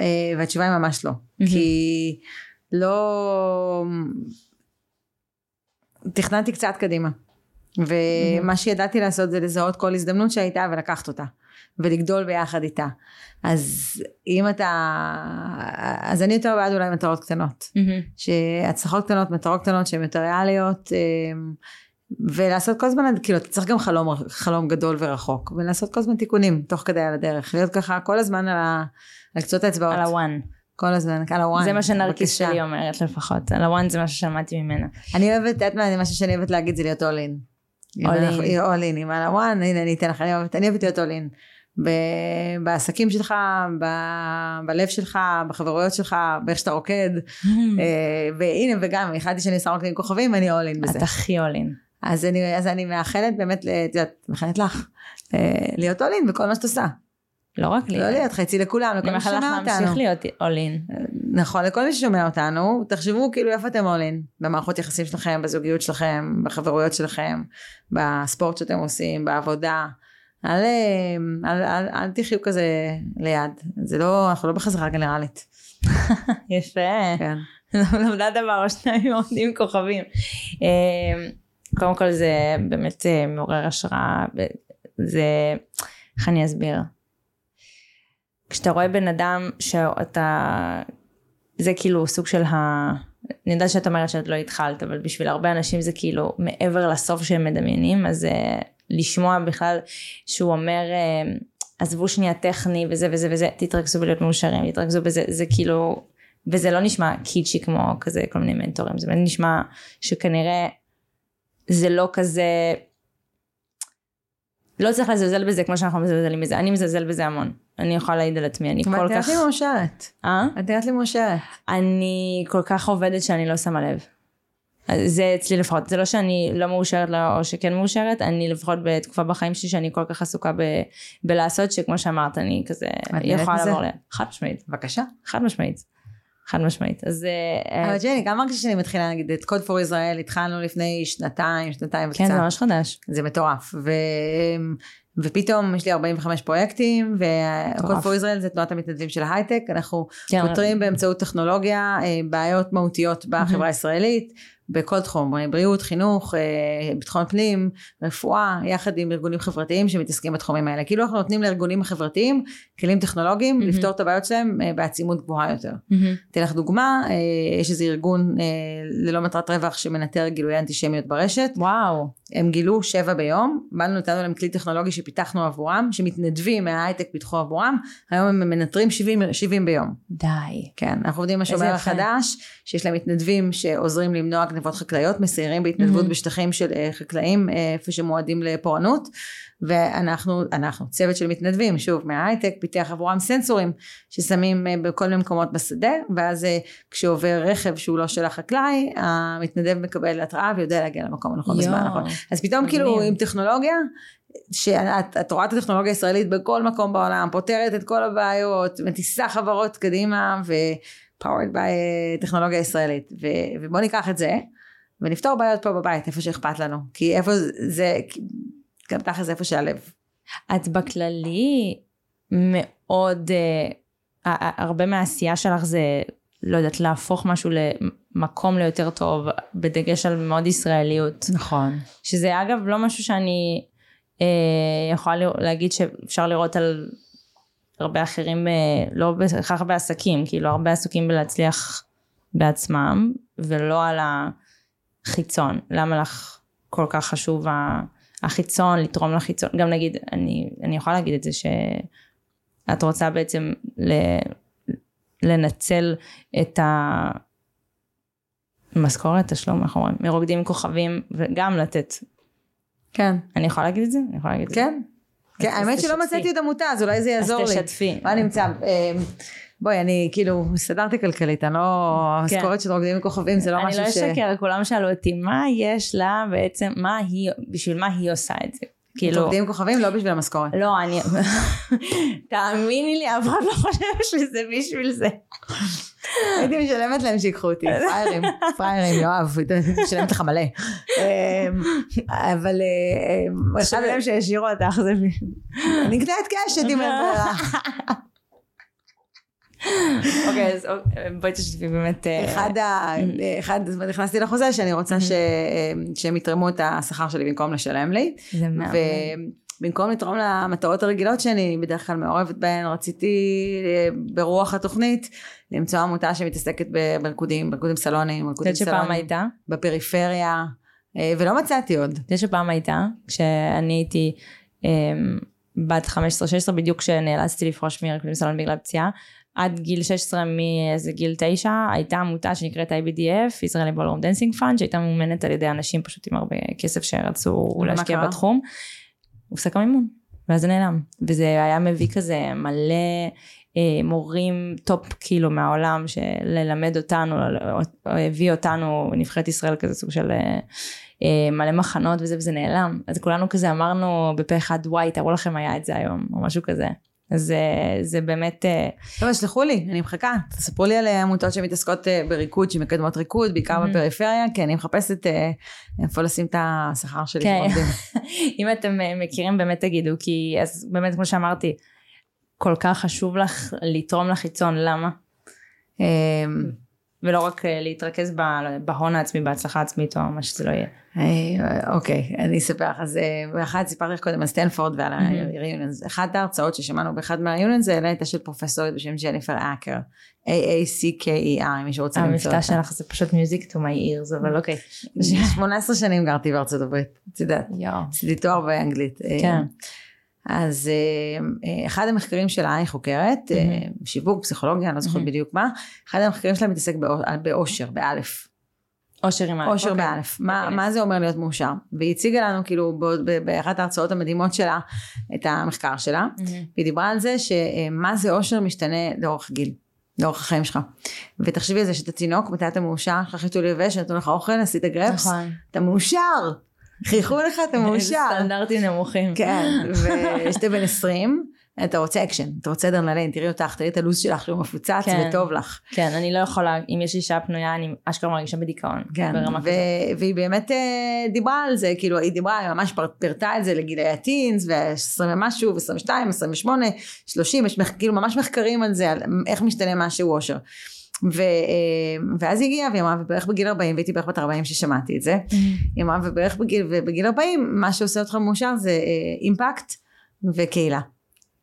אה, והתשובה היא ממש לא, כי לא, תכננתי קצת קדימה, ומה שידעתי לעשות זה לזהות כל הזדמנות שהייתה ולקחת אותה, ולגדול ביחד איתה, אז אם אתה, אז אני יותר בעד אולי מטרות קטנות. שהצלחות קטנות, מטרות קטנות שהן יותר ריאליות, אמ, ולעשות כל הזמן, כאילו אתה צריך גם חלום, חלום גדול ורחוק, ולעשות כל הזמן תיקונים תוך כדי על הדרך, להיות ככה כל הזמן על, ה, על קצות האצבעות, על הוואן. כל הזמן, על הוואן, זה מה שנרקיס. שלי אומרת לפחות. על הוואן זה מה ששמעתי ממנה. אני אוהבת, את יודעת מה, משהו שאני אוהבת להגיד זה להיות all all in, אם על הוואן, הנה אני אתן לך, אני אוהבת, אני אוהבת להיות. ב- בעסקים שלך, ב- בלב שלך, בחברויות שלך, באיך שאתה רוקד, אה, והנה וגם החלטתי שאני עושה רוקדים עם כוכבים, אני in בזה. את הכי עולין. אז אני, אז אני מאחלת באמת, את יודעת, מאחלת לך, אה, להיות in בכל מה שאת עושה. לא רק לי. לא להיות חצי לכולם, לכל אני מי מאחלת לך ששומע להמשיך אותנו. להיות עולין. נכון, לכל מי ששומע אותנו, תחשבו כאילו איפה אתם in, במערכות יחסים שלכם, בזוגיות שלכם, בחברויות שלכם, בספורט שאתם עושים, בעבודה. אל, אה, אל, אל, אל תחיו כזה ליד, זה לא, אנחנו לא בחזרה גנרלית. יפה. כן. למדה דבר או שניים עומדים כוכבים. אה, קודם כל זה באמת אה, מעורר השראה. זה, איך אני אסביר? כשאתה רואה בן אדם שאתה, זה כאילו סוג של ה... אני יודעת שאת אומרת שאת לא התחלת, אבל בשביל הרבה אנשים זה כאילו מעבר לסוף שהם מדמיינים, אז אה, לשמוע בכלל שהוא אומר, אה, עזבו שנייה טכני וזה וזה וזה, תתרכזו בלהיות מאושרים, תתרכזו בזה, זה כאילו, וזה לא נשמע קיצ'י כמו כזה כל מיני מנטורים, זה באמת נשמע שכנראה זה לא כזה לא צריך לזלזל בזה כמו שאנחנו מזלזלים בזה, אני מזלזל בזה המון. אני יכולה להעיד על עצמי, אני כל כך... נראית לי מאושרת. אה? את נראית לי מאושרת. אני כל כך עובדת שאני לא שמה לב. זה אצלי לפחות, זה לא שאני לא מאושרת לא, או שכן מאושרת, אני לפחות בתקופה בחיים שלי שאני כל כך עסוקה ב, בלעשות, שכמו שאמרת, אני כזה יכולה? לעבור ל... חד משמעית, בבקשה. חד משמעית. חד משמעית. אז אה, אבל ג'ני, גם מרגישה שאני מתחילה, נגיד, את קוד פור ישראל התחלנו לפני שנתיים, שנתיים וקצת. כן, זה ממש חדש. זה מטורף. ופתאום יש לי 45 פרויקטים, מטורף. פור ישראל זה תנועת המתנדבים של ההייטק, אנחנו כן, פותרים באמצעות טכנולוגיה אה, בעיות מהותיות בחברה הישראלית, בכל תחום, אה, בריאות, חינוך, אה, ביטחון פנים, רפואה, יחד עם ארגונים חברתיים שמתעסקים בתחומים האלה. כאילו אנחנו נותנים לארגונים החברתיים כלים טכנולוגיים מהמם. לפתור את הבעיות שלהם אה, בעצימות גבוהה יותר. מהמם. אתן לך דוגמה, יש איזה ארגון ללא מטרת רווח שמנטר גילויי אנטישמיות ברשת, וואו. הם גילו שבע ביום, באנו נתנו להם כלי טכנולוגי שפיתחנו עבורם, שמתנדבים מההייטק פיתחו עבורם, היום הם מנטרים 70, 70 ביום. די. כן, אנחנו עובדים עם השומר. החדש, שיש להם מתנדבים שעוזרים למנוע גנבות חקלאיות, מסיירים בהתנדבות מהמם. בשטחים של אה, חקלאים, אה, איפה שמועדים לפורענות, ואנחנו, אנחנו, צוות של מתנדבים, שוב, מההייטק, פיתח עבורם סנסורים, ששמים אה, בכל מיני מקומות בשדה, ואז כשעובר רכב שהוא לא של החקלאי, המתנדב מקבל התראה ויודע להגיע למקום הנכון בזמן. הנכון. אז פתאום. כאילו עם טכנולוגיה, שאת את רואה את הטכנולוגיה הישראלית בכל מקום בעולם, פותרת את כל הבעיות, מטיסה חברות קדימה ו-powered by אה, טכנולוגיה ישראלית. ו- ובוא ניקח את זה ונפתור בעיות פה בבית, איפה שאכפת לנו. כי איפה זה, גם תכל'ס איפה שהלב. את בכללי מאוד, אה, הרבה מהעשייה שלך זה, לא יודעת, להפוך משהו למקום ליותר טוב, בדגש על מאוד ישראליות. נכון. שזה אגב לא משהו שאני אה, יכולה להגיד שאפשר לראות על הרבה אחרים, אה, לא בהכרח בעסקים, כאילו הרבה עסוקים בלהצליח בעצמם, ולא על החיצון. למה לך כל כך חשוב החיצון, לתרום לחיצון? גם נגיד, אני, אני יכולה להגיד את זה שאת רוצה בעצם ל, לנצל את ה... משכורת, תשלום, איך אומרים, מרוקדים כוכבים, וגם לתת. כן. אני יכולה להגיד את זה? אני יכולה להגיד את זה. כן. כן, אז האמת שלא. מצאתי עוד עמותה, אז אולי זה יעזור אז לי. תשתפי. מה נמצא? אה, בואי, אני כאילו, הסתדרתי כלכלית, אני לא... כן. המשכורת של רוקדים עם כוכבים זה לא אני משהו לא ש... אשקר, כולם שאלו אותי, מה יש לה בעצם, מה היא, בשביל מה היא עושה את זה? כאילו, רוקדים כוכבים לא בשביל המשכורת. לא, אני, תאמיני לי, אף אחד לא חושב שזה בשביל זה. הייתי משלמת להם שיקחו אותי, פריירים, פריירים, יואב, משלמת לך מלא. אמ, אבל אה, אמ, חשוב להם שהשאירו אותך, זה אני קצת קשת אם אין ברירה. אוקיי, אז אוקיי, בואי תשתפי באמת. אה, אחד ה... אחד, זאת אומרת, נכנסתי לחוזה שאני רוצה ש- שהם יתרמו את השכר שלי במקום לשלם לי. זה מהמם. ובמקום לתרום למטרות הרגילות שאני בדרך כלל מעורבת בהן, רציתי אה, ברוח התוכנית למצוא עמותה שמתעסקת בריקודים, בריקודים סלונים, ריקודים יודעת שפעם סלונים, הייתה? בפריפריה, אה, ולא מצאתי עוד. את יודעת שפעם הייתה, כשאני הייתי אמ, בת 15-16, בדיוק כשנאלצתי לפרוש מרקודים סלון בגלל פציעה, עד גיל 16 מאיזה גיל 9, הייתה עמותה שנקראת IBDF, Israeli Ballroom Dancing Fund, שהייתה ממומנת על ידי אנשים פשוט עם הרבה כסף שרצו להשקיע? בתחום. הופסק המימון, ואז זה נעלם. וזה היה מביא כזה מלא אה, מורים top כאילו מהעולם, שללמד אותנו, הביא אותנו, נבחרת ישראל כזה סוג של... אה, אה, מלא מחנות וזה וזה נעלם אז כולנו כזה אמרנו בפה אחד וואי תראו לכם היה את זה היום או משהו כזה אז זה באמת אה, טוב, שלחו לי, אני מחכה. תספרו לי על אה, עמותות שמתעסקות אה, בריקוד, שמקדמות ריקוד, בעיקר Mhm. בפריפריה, כי אני מחפשת איפה לשים את השכר שלי. כן. אם אתם מכירים באמת תגידו כי אז באמת כמו שאמרתי כל כך חשוב לך לתרום לחיצון למה אה, ולא רק אה, להתרכז בהון העצמי בהצלחה עצמית או מה שזה לא יהיה. אה, אוקיי, אני אספר לך. אז אה, באחד סיפרתי לך קודם על סטנפורד ועל Mhm. ה-reunions. אחת ההרצאות ששמענו באחד מה-reunions זה הייתה של פרופסורית בשם ג'ניפר אקר. A-A-C-K-E-R, אם מישהו רוצה למצוא המבטא אותה. שלך זה פשוט music to my ears אבל אוקיי. 18 שנים גרתי בארצות הברית, את יודעת. עשיתי תואר באנגלית. אה, כן. אז אה, אה, אחד המחקרים שלה, היא חוקרת, אה, שיווק, פסיכולוגיה, אני לא זוכרת מהמם. בדיוק מה, אחד המחקרים שלה מתעסק באו- באושר, באלף. אושר עם אושר okay. באלף. מה, okay. אוקיי. מה זה אומר להיות מאושר? והיא הציגה לנו כאילו באחת ההרצאות המדהימות שלה את המחקר שלה, mm-hmm. והיא דיברה על זה שמה זה אושר משתנה לאורך גיל. לאורך החיים שלך. ותחשבי על זה שאתה תינוק, מתי אתה מאושר, יש לך חיתול יבש, נתנו לך אוכל, עשית גרפס, נכון. אתה מאושר. חייכו לך, אתה מאושר. סטנדרטים נמוכים. כן, ושאתה בן 20, אתה רוצה אקשן, אתה רוצה אדרנלין, תראי אותך, תראי את הלו"ז שלך שהוא מפוצץ כן, וטוב לך. כן, אני לא יכולה, אם יש לי שעה פנויה, אני אשכרה מרגישה בדיכאון. כן, ו- והיא באמת אה, דיברה על זה, כאילו היא דיברה, היא ממש פירטה את זה לגילי ה teens, ו-20 ומשהו, ו-22, 28, 30, יש כאילו ממש מחקרים על זה, על איך משתנה משהו אושר. ו, אה, ואז היא הגיעה והיא אמרה ובערך בגיל 40 והייתי בערך בת 40 ששמעתי את זה mm-hmm. היא אמרה ובערך בגיל, ובגיל 40 מה שעושה אותך מאושר זה אימפקט אה, וקהילה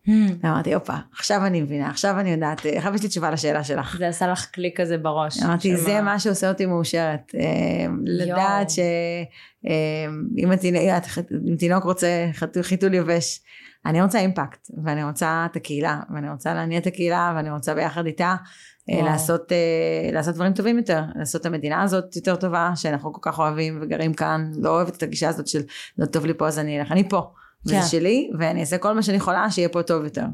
Hmm. אמרתי, הופה, עכשיו אני מבינה, עכשיו אני יודעת, אה, עכשיו יש לי תשובה לשאלה שלך. זה עשה לך קליק כזה בראש. אמרתי, זה מה שעושה אותי מאושרת. לדעת שאם תינוק רוצה חיתול יבש, אני רוצה אימפקט, ואני רוצה את הקהילה, ואני רוצה להניע את הקהילה, ואני רוצה ביחד איתה לעשות, לעשות דברים טובים יותר, לעשות את המדינה הזאת יותר טובה, שאנחנו כל כך אוהבים וגרים כאן, לא אוהבת את הגישה הזאת של לא טוב לי פה אז אני אלך, אני פה. וזה כן. שלי, ואני אעשה כל מה שאני יכולה שיהיה פה טוב יותר.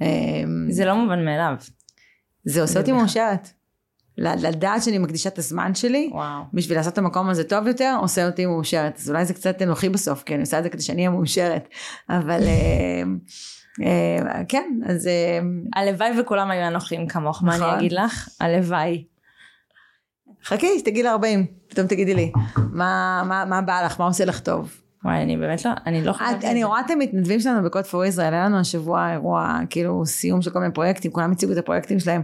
אמ, זה לא מובן מאליו. זה עושה אותי מאושרת. לדעת שאני מקדישה את הזמן שלי, וואו. בשביל לעשות את המקום הזה טוב יותר, עושה אותי מאושרת. אז אולי זה קצת אנוכי בסוף, כי אני עושה את זה כדי שאני אהיה מאושרת. אבל אמ, כן, אז... הלוואי וכולם היו אנוכים כמוך, מה אני נכון. אגיד לך? הלוואי. חכי, שתגיעי ל-40, פתאום תגידי לי, מה, מה, מה בא לך, מה עושה לך טוב? וואי, אני באמת לא, אני לא חושבת... אני רואה את המתנדבים שלנו בקוד פור ישראל, היה לנו השבוע אירוע, כאילו סיום של כל מיני פרויקטים, כולם הציגו את הפרויקטים שלהם.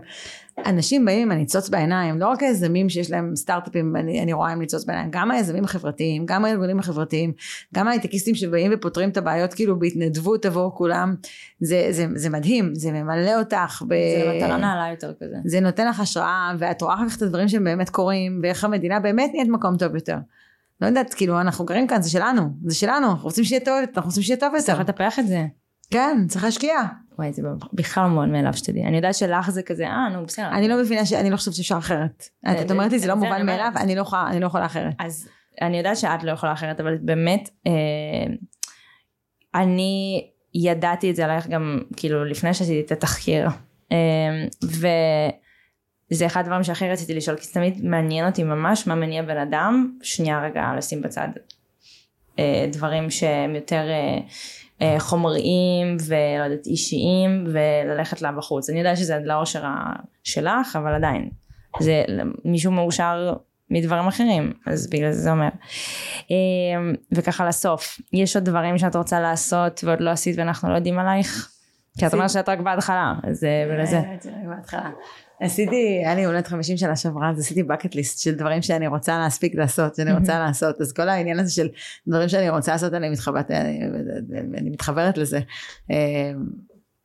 אנשים באים עם הניצוץ בעיניים, לא רק היזמים שיש להם סטארט-אפים, אני, אני רואה עם ניצוץ בעיניים, גם היזמים החברתיים, גם הארגונים החברתיים, גם ההייטקיסטים שבאים ופותרים את הבעיות כאילו בהתנדבות עבור כולם, זה, זה, זה מדהים, זה ממלא אותך. ב... זה מטרה נעלה יותר כזה. זה נותן לך השראה, ואת רואה אחר כך את הדברים שהם באמת קורים, ואיך המדינה באמת נהיית מקום טוב יותר. לא יודעת, כאילו אנחנו גרים כאן, זה שלנו, זה שלנו, אנחנו רוצים שיהיה טוב, אנחנו רוצים שיהיה טוב יותר. צריך לטפח את זה. כן, צריך להשקיע. וואי, זה בכלל מאוד מאליו שתדעי. אני יודעת שלך זה כזה, אה, נו, בסדר. אני לא מבינה, אני לא חושבת שאפשר אחרת. את אומרת לי, זה לא מובן מאליו, אני לא, לא יכולה אחרת. אז אני יודעת שאת לא יכולה אחרת, אבל באמת, אה, אני ידעתי את זה עלייך גם, כאילו, לפני שעשיתי את התחקיר. אה, זה אחד הדברים שהכי רציתי לשאול, כי תמיד מעניין אותי ממש מה מניע בן אדם, שנייה רגע לשים בצד אה, דברים שהם יותר חומריים ולא יודעת אישיים וללכת לה בחוץ. אני יודעת שזה לאושר שלך, אבל עדיין, זה מישהו מאושר מדברים אחרים, אז בגלל זה זה אומר. וככה לסוף, יש עוד דברים שאת רוצה לעשות ועוד לא עשית ואנחנו לא יודעים עלייך? כי את אומרת שאת רק בהתחלה, אז בגלל זה. עשיתי, היה לי יולדת 50 שנה שעברה, אז עשיתי bucket list של דברים שאני רוצה להספיק לעשות, שאני רוצה לעשות, אז כל העניין הזה של דברים שאני רוצה לעשות, אני מתחברת, אני, אני מתחברת לזה. אה,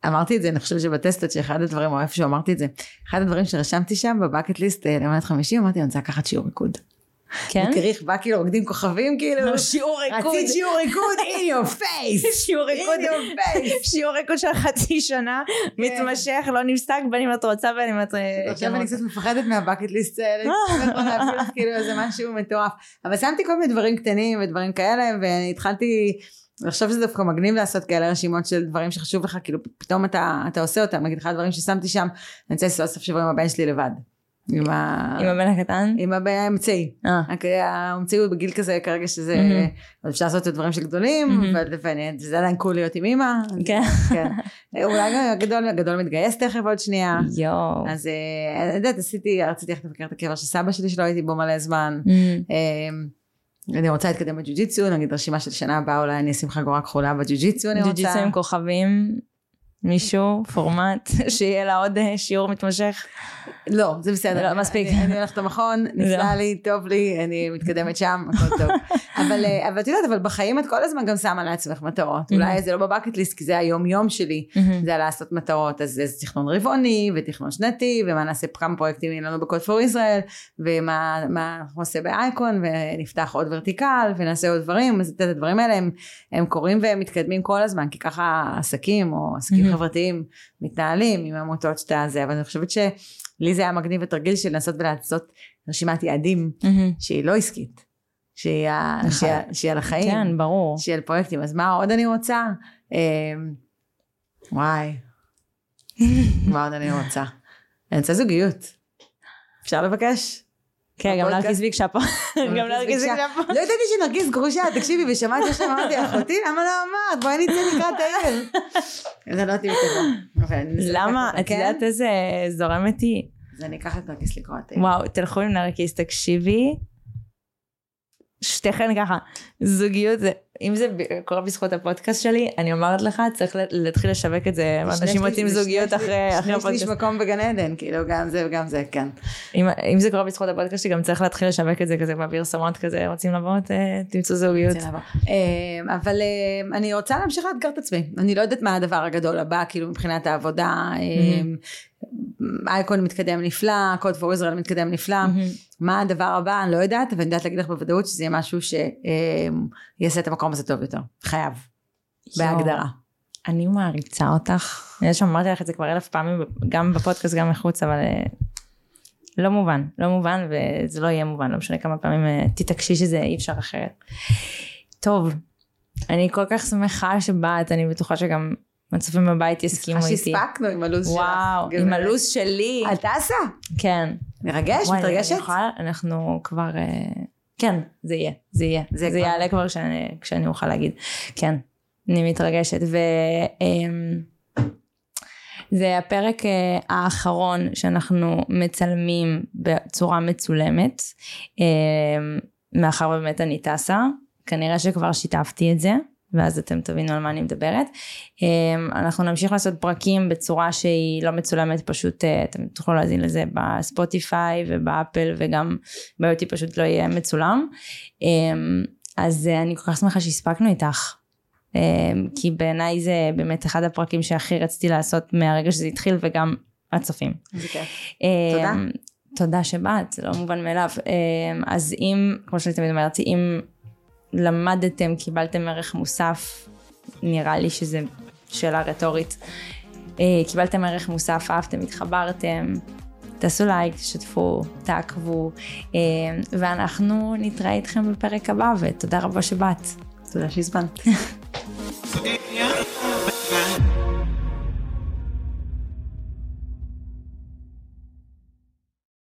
אמרתי את זה, אני חושבת שבטסטות שאחד הדברים, או איפשהו אמרתי את זה, אחד הדברים שרשמתי שם בבקט ליסט ליולדת 50, אמרתי, אני רוצה לקחת שיעור ריקוד. כן? כריך בא כאילו רוקדים כוכבים כאילו. שיעור ריקוד. רצית שיעור ריקוד in your face. שיעור ריקוד. in your face. שיעור ריקוד של חצי שנה, כן. מתמשך, לא נפסק בין אם את רוצה בין אם את... עכשיו אני קצת מפחדת מהבקט ליסט האלה. לך כאילו איזה משהו מטורף. אבל שמתי כל מיני דברים קטנים ודברים כאלה, והתחלתי... לחשוב שזה דווקא מגניב לעשות כאלה רשימות של דברים שחשוב לך, כאילו פתאום אתה, אתה עושה אותם, נגיד אחד הדברים ששמתי שם, אני רוצה לנסוע סוף שבוע עם הבן שלי לבד. עם, ה... עם הבן הקטן? עם הבן האמצעי. אה. האמצעי הוא בגיל כזה כרגע שזה, mm-hmm. אפשר לעשות את הדברים של גדולים, mm-hmm. וזה עדיין קול להיות עם אימא. כן. כן. אולי גם הגדול, הגדול מתגייס תכף עוד שנייה. יואו. אז אה, אני יודעת, עשיתי, רציתי ללכת לבקר את הקבר של סבא שלי שלא הייתי בו מלא זמן. Mm-hmm. אני רוצה להתקדם בג'ו-ג'יצו, נגיד רשימה של שנה הבאה אולי אני אשים חגורה כחולה בג'ו-ג'יצו אני רוצה. ג'ו-ג'יצו עם כוכבים. מישהו, פורמט, שיהיה לה עוד אה, שיעור מתמשך? לא, זה בסדר. לא, מספיק. אני הולכת למכון, נפלא לי, טוב לי, אני מתקדמת שם, הכל טוב. אבל, אה, אבל את יודעת, אבל בחיים את כל הזמן גם שמה לעצמך מטרות. אולי זה לא בבקט ליסט, כי זה היום יום שלי, זה לעשות מטרות. אז זה תכנון רבעוני, ותכנון שנתי, ומה נעשה כמה פרויקטים יהיו לנו בקוד פור ישראל, ומה אנחנו נעשה באייקון, ונפתח עוד ורטיקל, ונעשה עוד דברים. אז את הדברים האלה הם, הם קורים ומתקדמים כל הזמן, כי ככה עסקים, או עסקים חברתיים מתנהלים עם עמותות שאתה זה, אבל אני חושבת שלי זה היה מגניב ותרגיל של לנסות ולעשות רשימת יעדים שהיא לא עסקית, נכון. שהיא, ה- שהיא על החיים, כן, ברור. שהיא על פרויקטים. אז מה עוד אני רוצה? אה, וואי, מה עוד אני רוצה? אני רוצה זוגיות. אפשר לבקש? כן, גם. נרקיס ביקשה פה. גם נרקיס ביקשה פה. לא ידעתי שנרגיס גרושה, תקשיבי, ושמעתי עכשיו, אמרתי, אחותי, למה לא אמרת? בואי נצא לקראת העיר. זה לא. אבל אני אנסה למה? את כן? יודעת איזה זורמת היא? אז אני אקח את נרגיס לקרוא את העיר. וואו, תלכו עם נרקיס, תקשיבי. שתיכן ככה, זוגיות זה, אם זה קורה בזכות הפודקאסט שלי, אני אומרת לך, צריך להתחיל לשווק את זה, אנשים שני זוגיות אחרי אחרי שני הפודקאסט. שליש מקום בגן עדן, כאילו, גם זה וגם זה, כן. אם, אם זה קורה בזכות הפודקאסט שלי, גם צריך להתחיל לשווק את זה כזה בפרסומות כזה, רוצים לבוא, תמצאו זוגיות. אה, אבל אה, אני רוצה להמשיך לאתגר את עצמי. אני לא יודעת מה הדבר הגדול הבא, כאילו, מבחינת העבודה. אה, אייקון מתקדם נפלא, קוד פור ישראל מתקדם נפלא. מה הדבר הבא, אני לא יודעת, אבל אני יודעת להגיד לך בוודאות שזה יהיה משהו שיעשה את המקום הזה טוב יותר. חייב. בהגדרה. אני מעריצה אותך. אני יודעת שאמרתי לך את זה כבר אלף פעמים, גם בפודקאסט, גם מחוץ, אבל אה, לא מובן, לא מובן, וזה לא יהיה מובן, לא משנה כמה פעמים אה, תתעקשי שזה אי אפשר אחרת. טוב, אני כל כך שמחה שבאת, אני בטוחה שגם הצופים בבית יסכימו איתי. שהספקנו עם הלו"ז שלך. וואו, עם גברת. הלו"ז שלי. את טסה? כן. מרגש? וואי, מתרגשת? יכולה- אנחנו כבר, אה, כן, זה יהיה, זה יהיה. זה זה כבר. יעלה כבר כשאני, כשאני אוכל להגיד. כן, אני מתרגשת. ו... אמ, זה הפרק אה, האחרון שאנחנו מצלמים בצורה מצולמת, אמ, מאחר ובאמת אני טסה, כנראה שכבר שיתפתי את זה, ואז אתם תבינו על מה אני מדברת. אמ, אנחנו נמשיך לעשות פרקים בצורה שהיא לא מצולמת, פשוט אה, אתם תוכלו להזין לזה בספוטיפיי ובאפל וגם ביוטי פשוט לא יהיה מצולם. אמ, אז אה, אני כל כך שמחה שהספקנו איתך. אמ, כי בעיניי זה באמת אחד הפרקים שהכי רציתי לעשות מהרגע שזה התחיל וגם הצופים. זה כיף. תודה. תודה. שבאת, זה לא מובן מאליו. אז אם, כמו שאני תמיד אומרת, אם למדתם, קיבלתם ערך מוסף, נראה לי שזו שאלה רטורית. אה, קיבלתם ערך מוסף, אהבתם, התחברתם, תעשו לייק, תשתפו, תעקבו, אמ, ואנחנו נתראה איתכם בפרק הבא, ותודה רבה שבאת. תודה שהזמנת.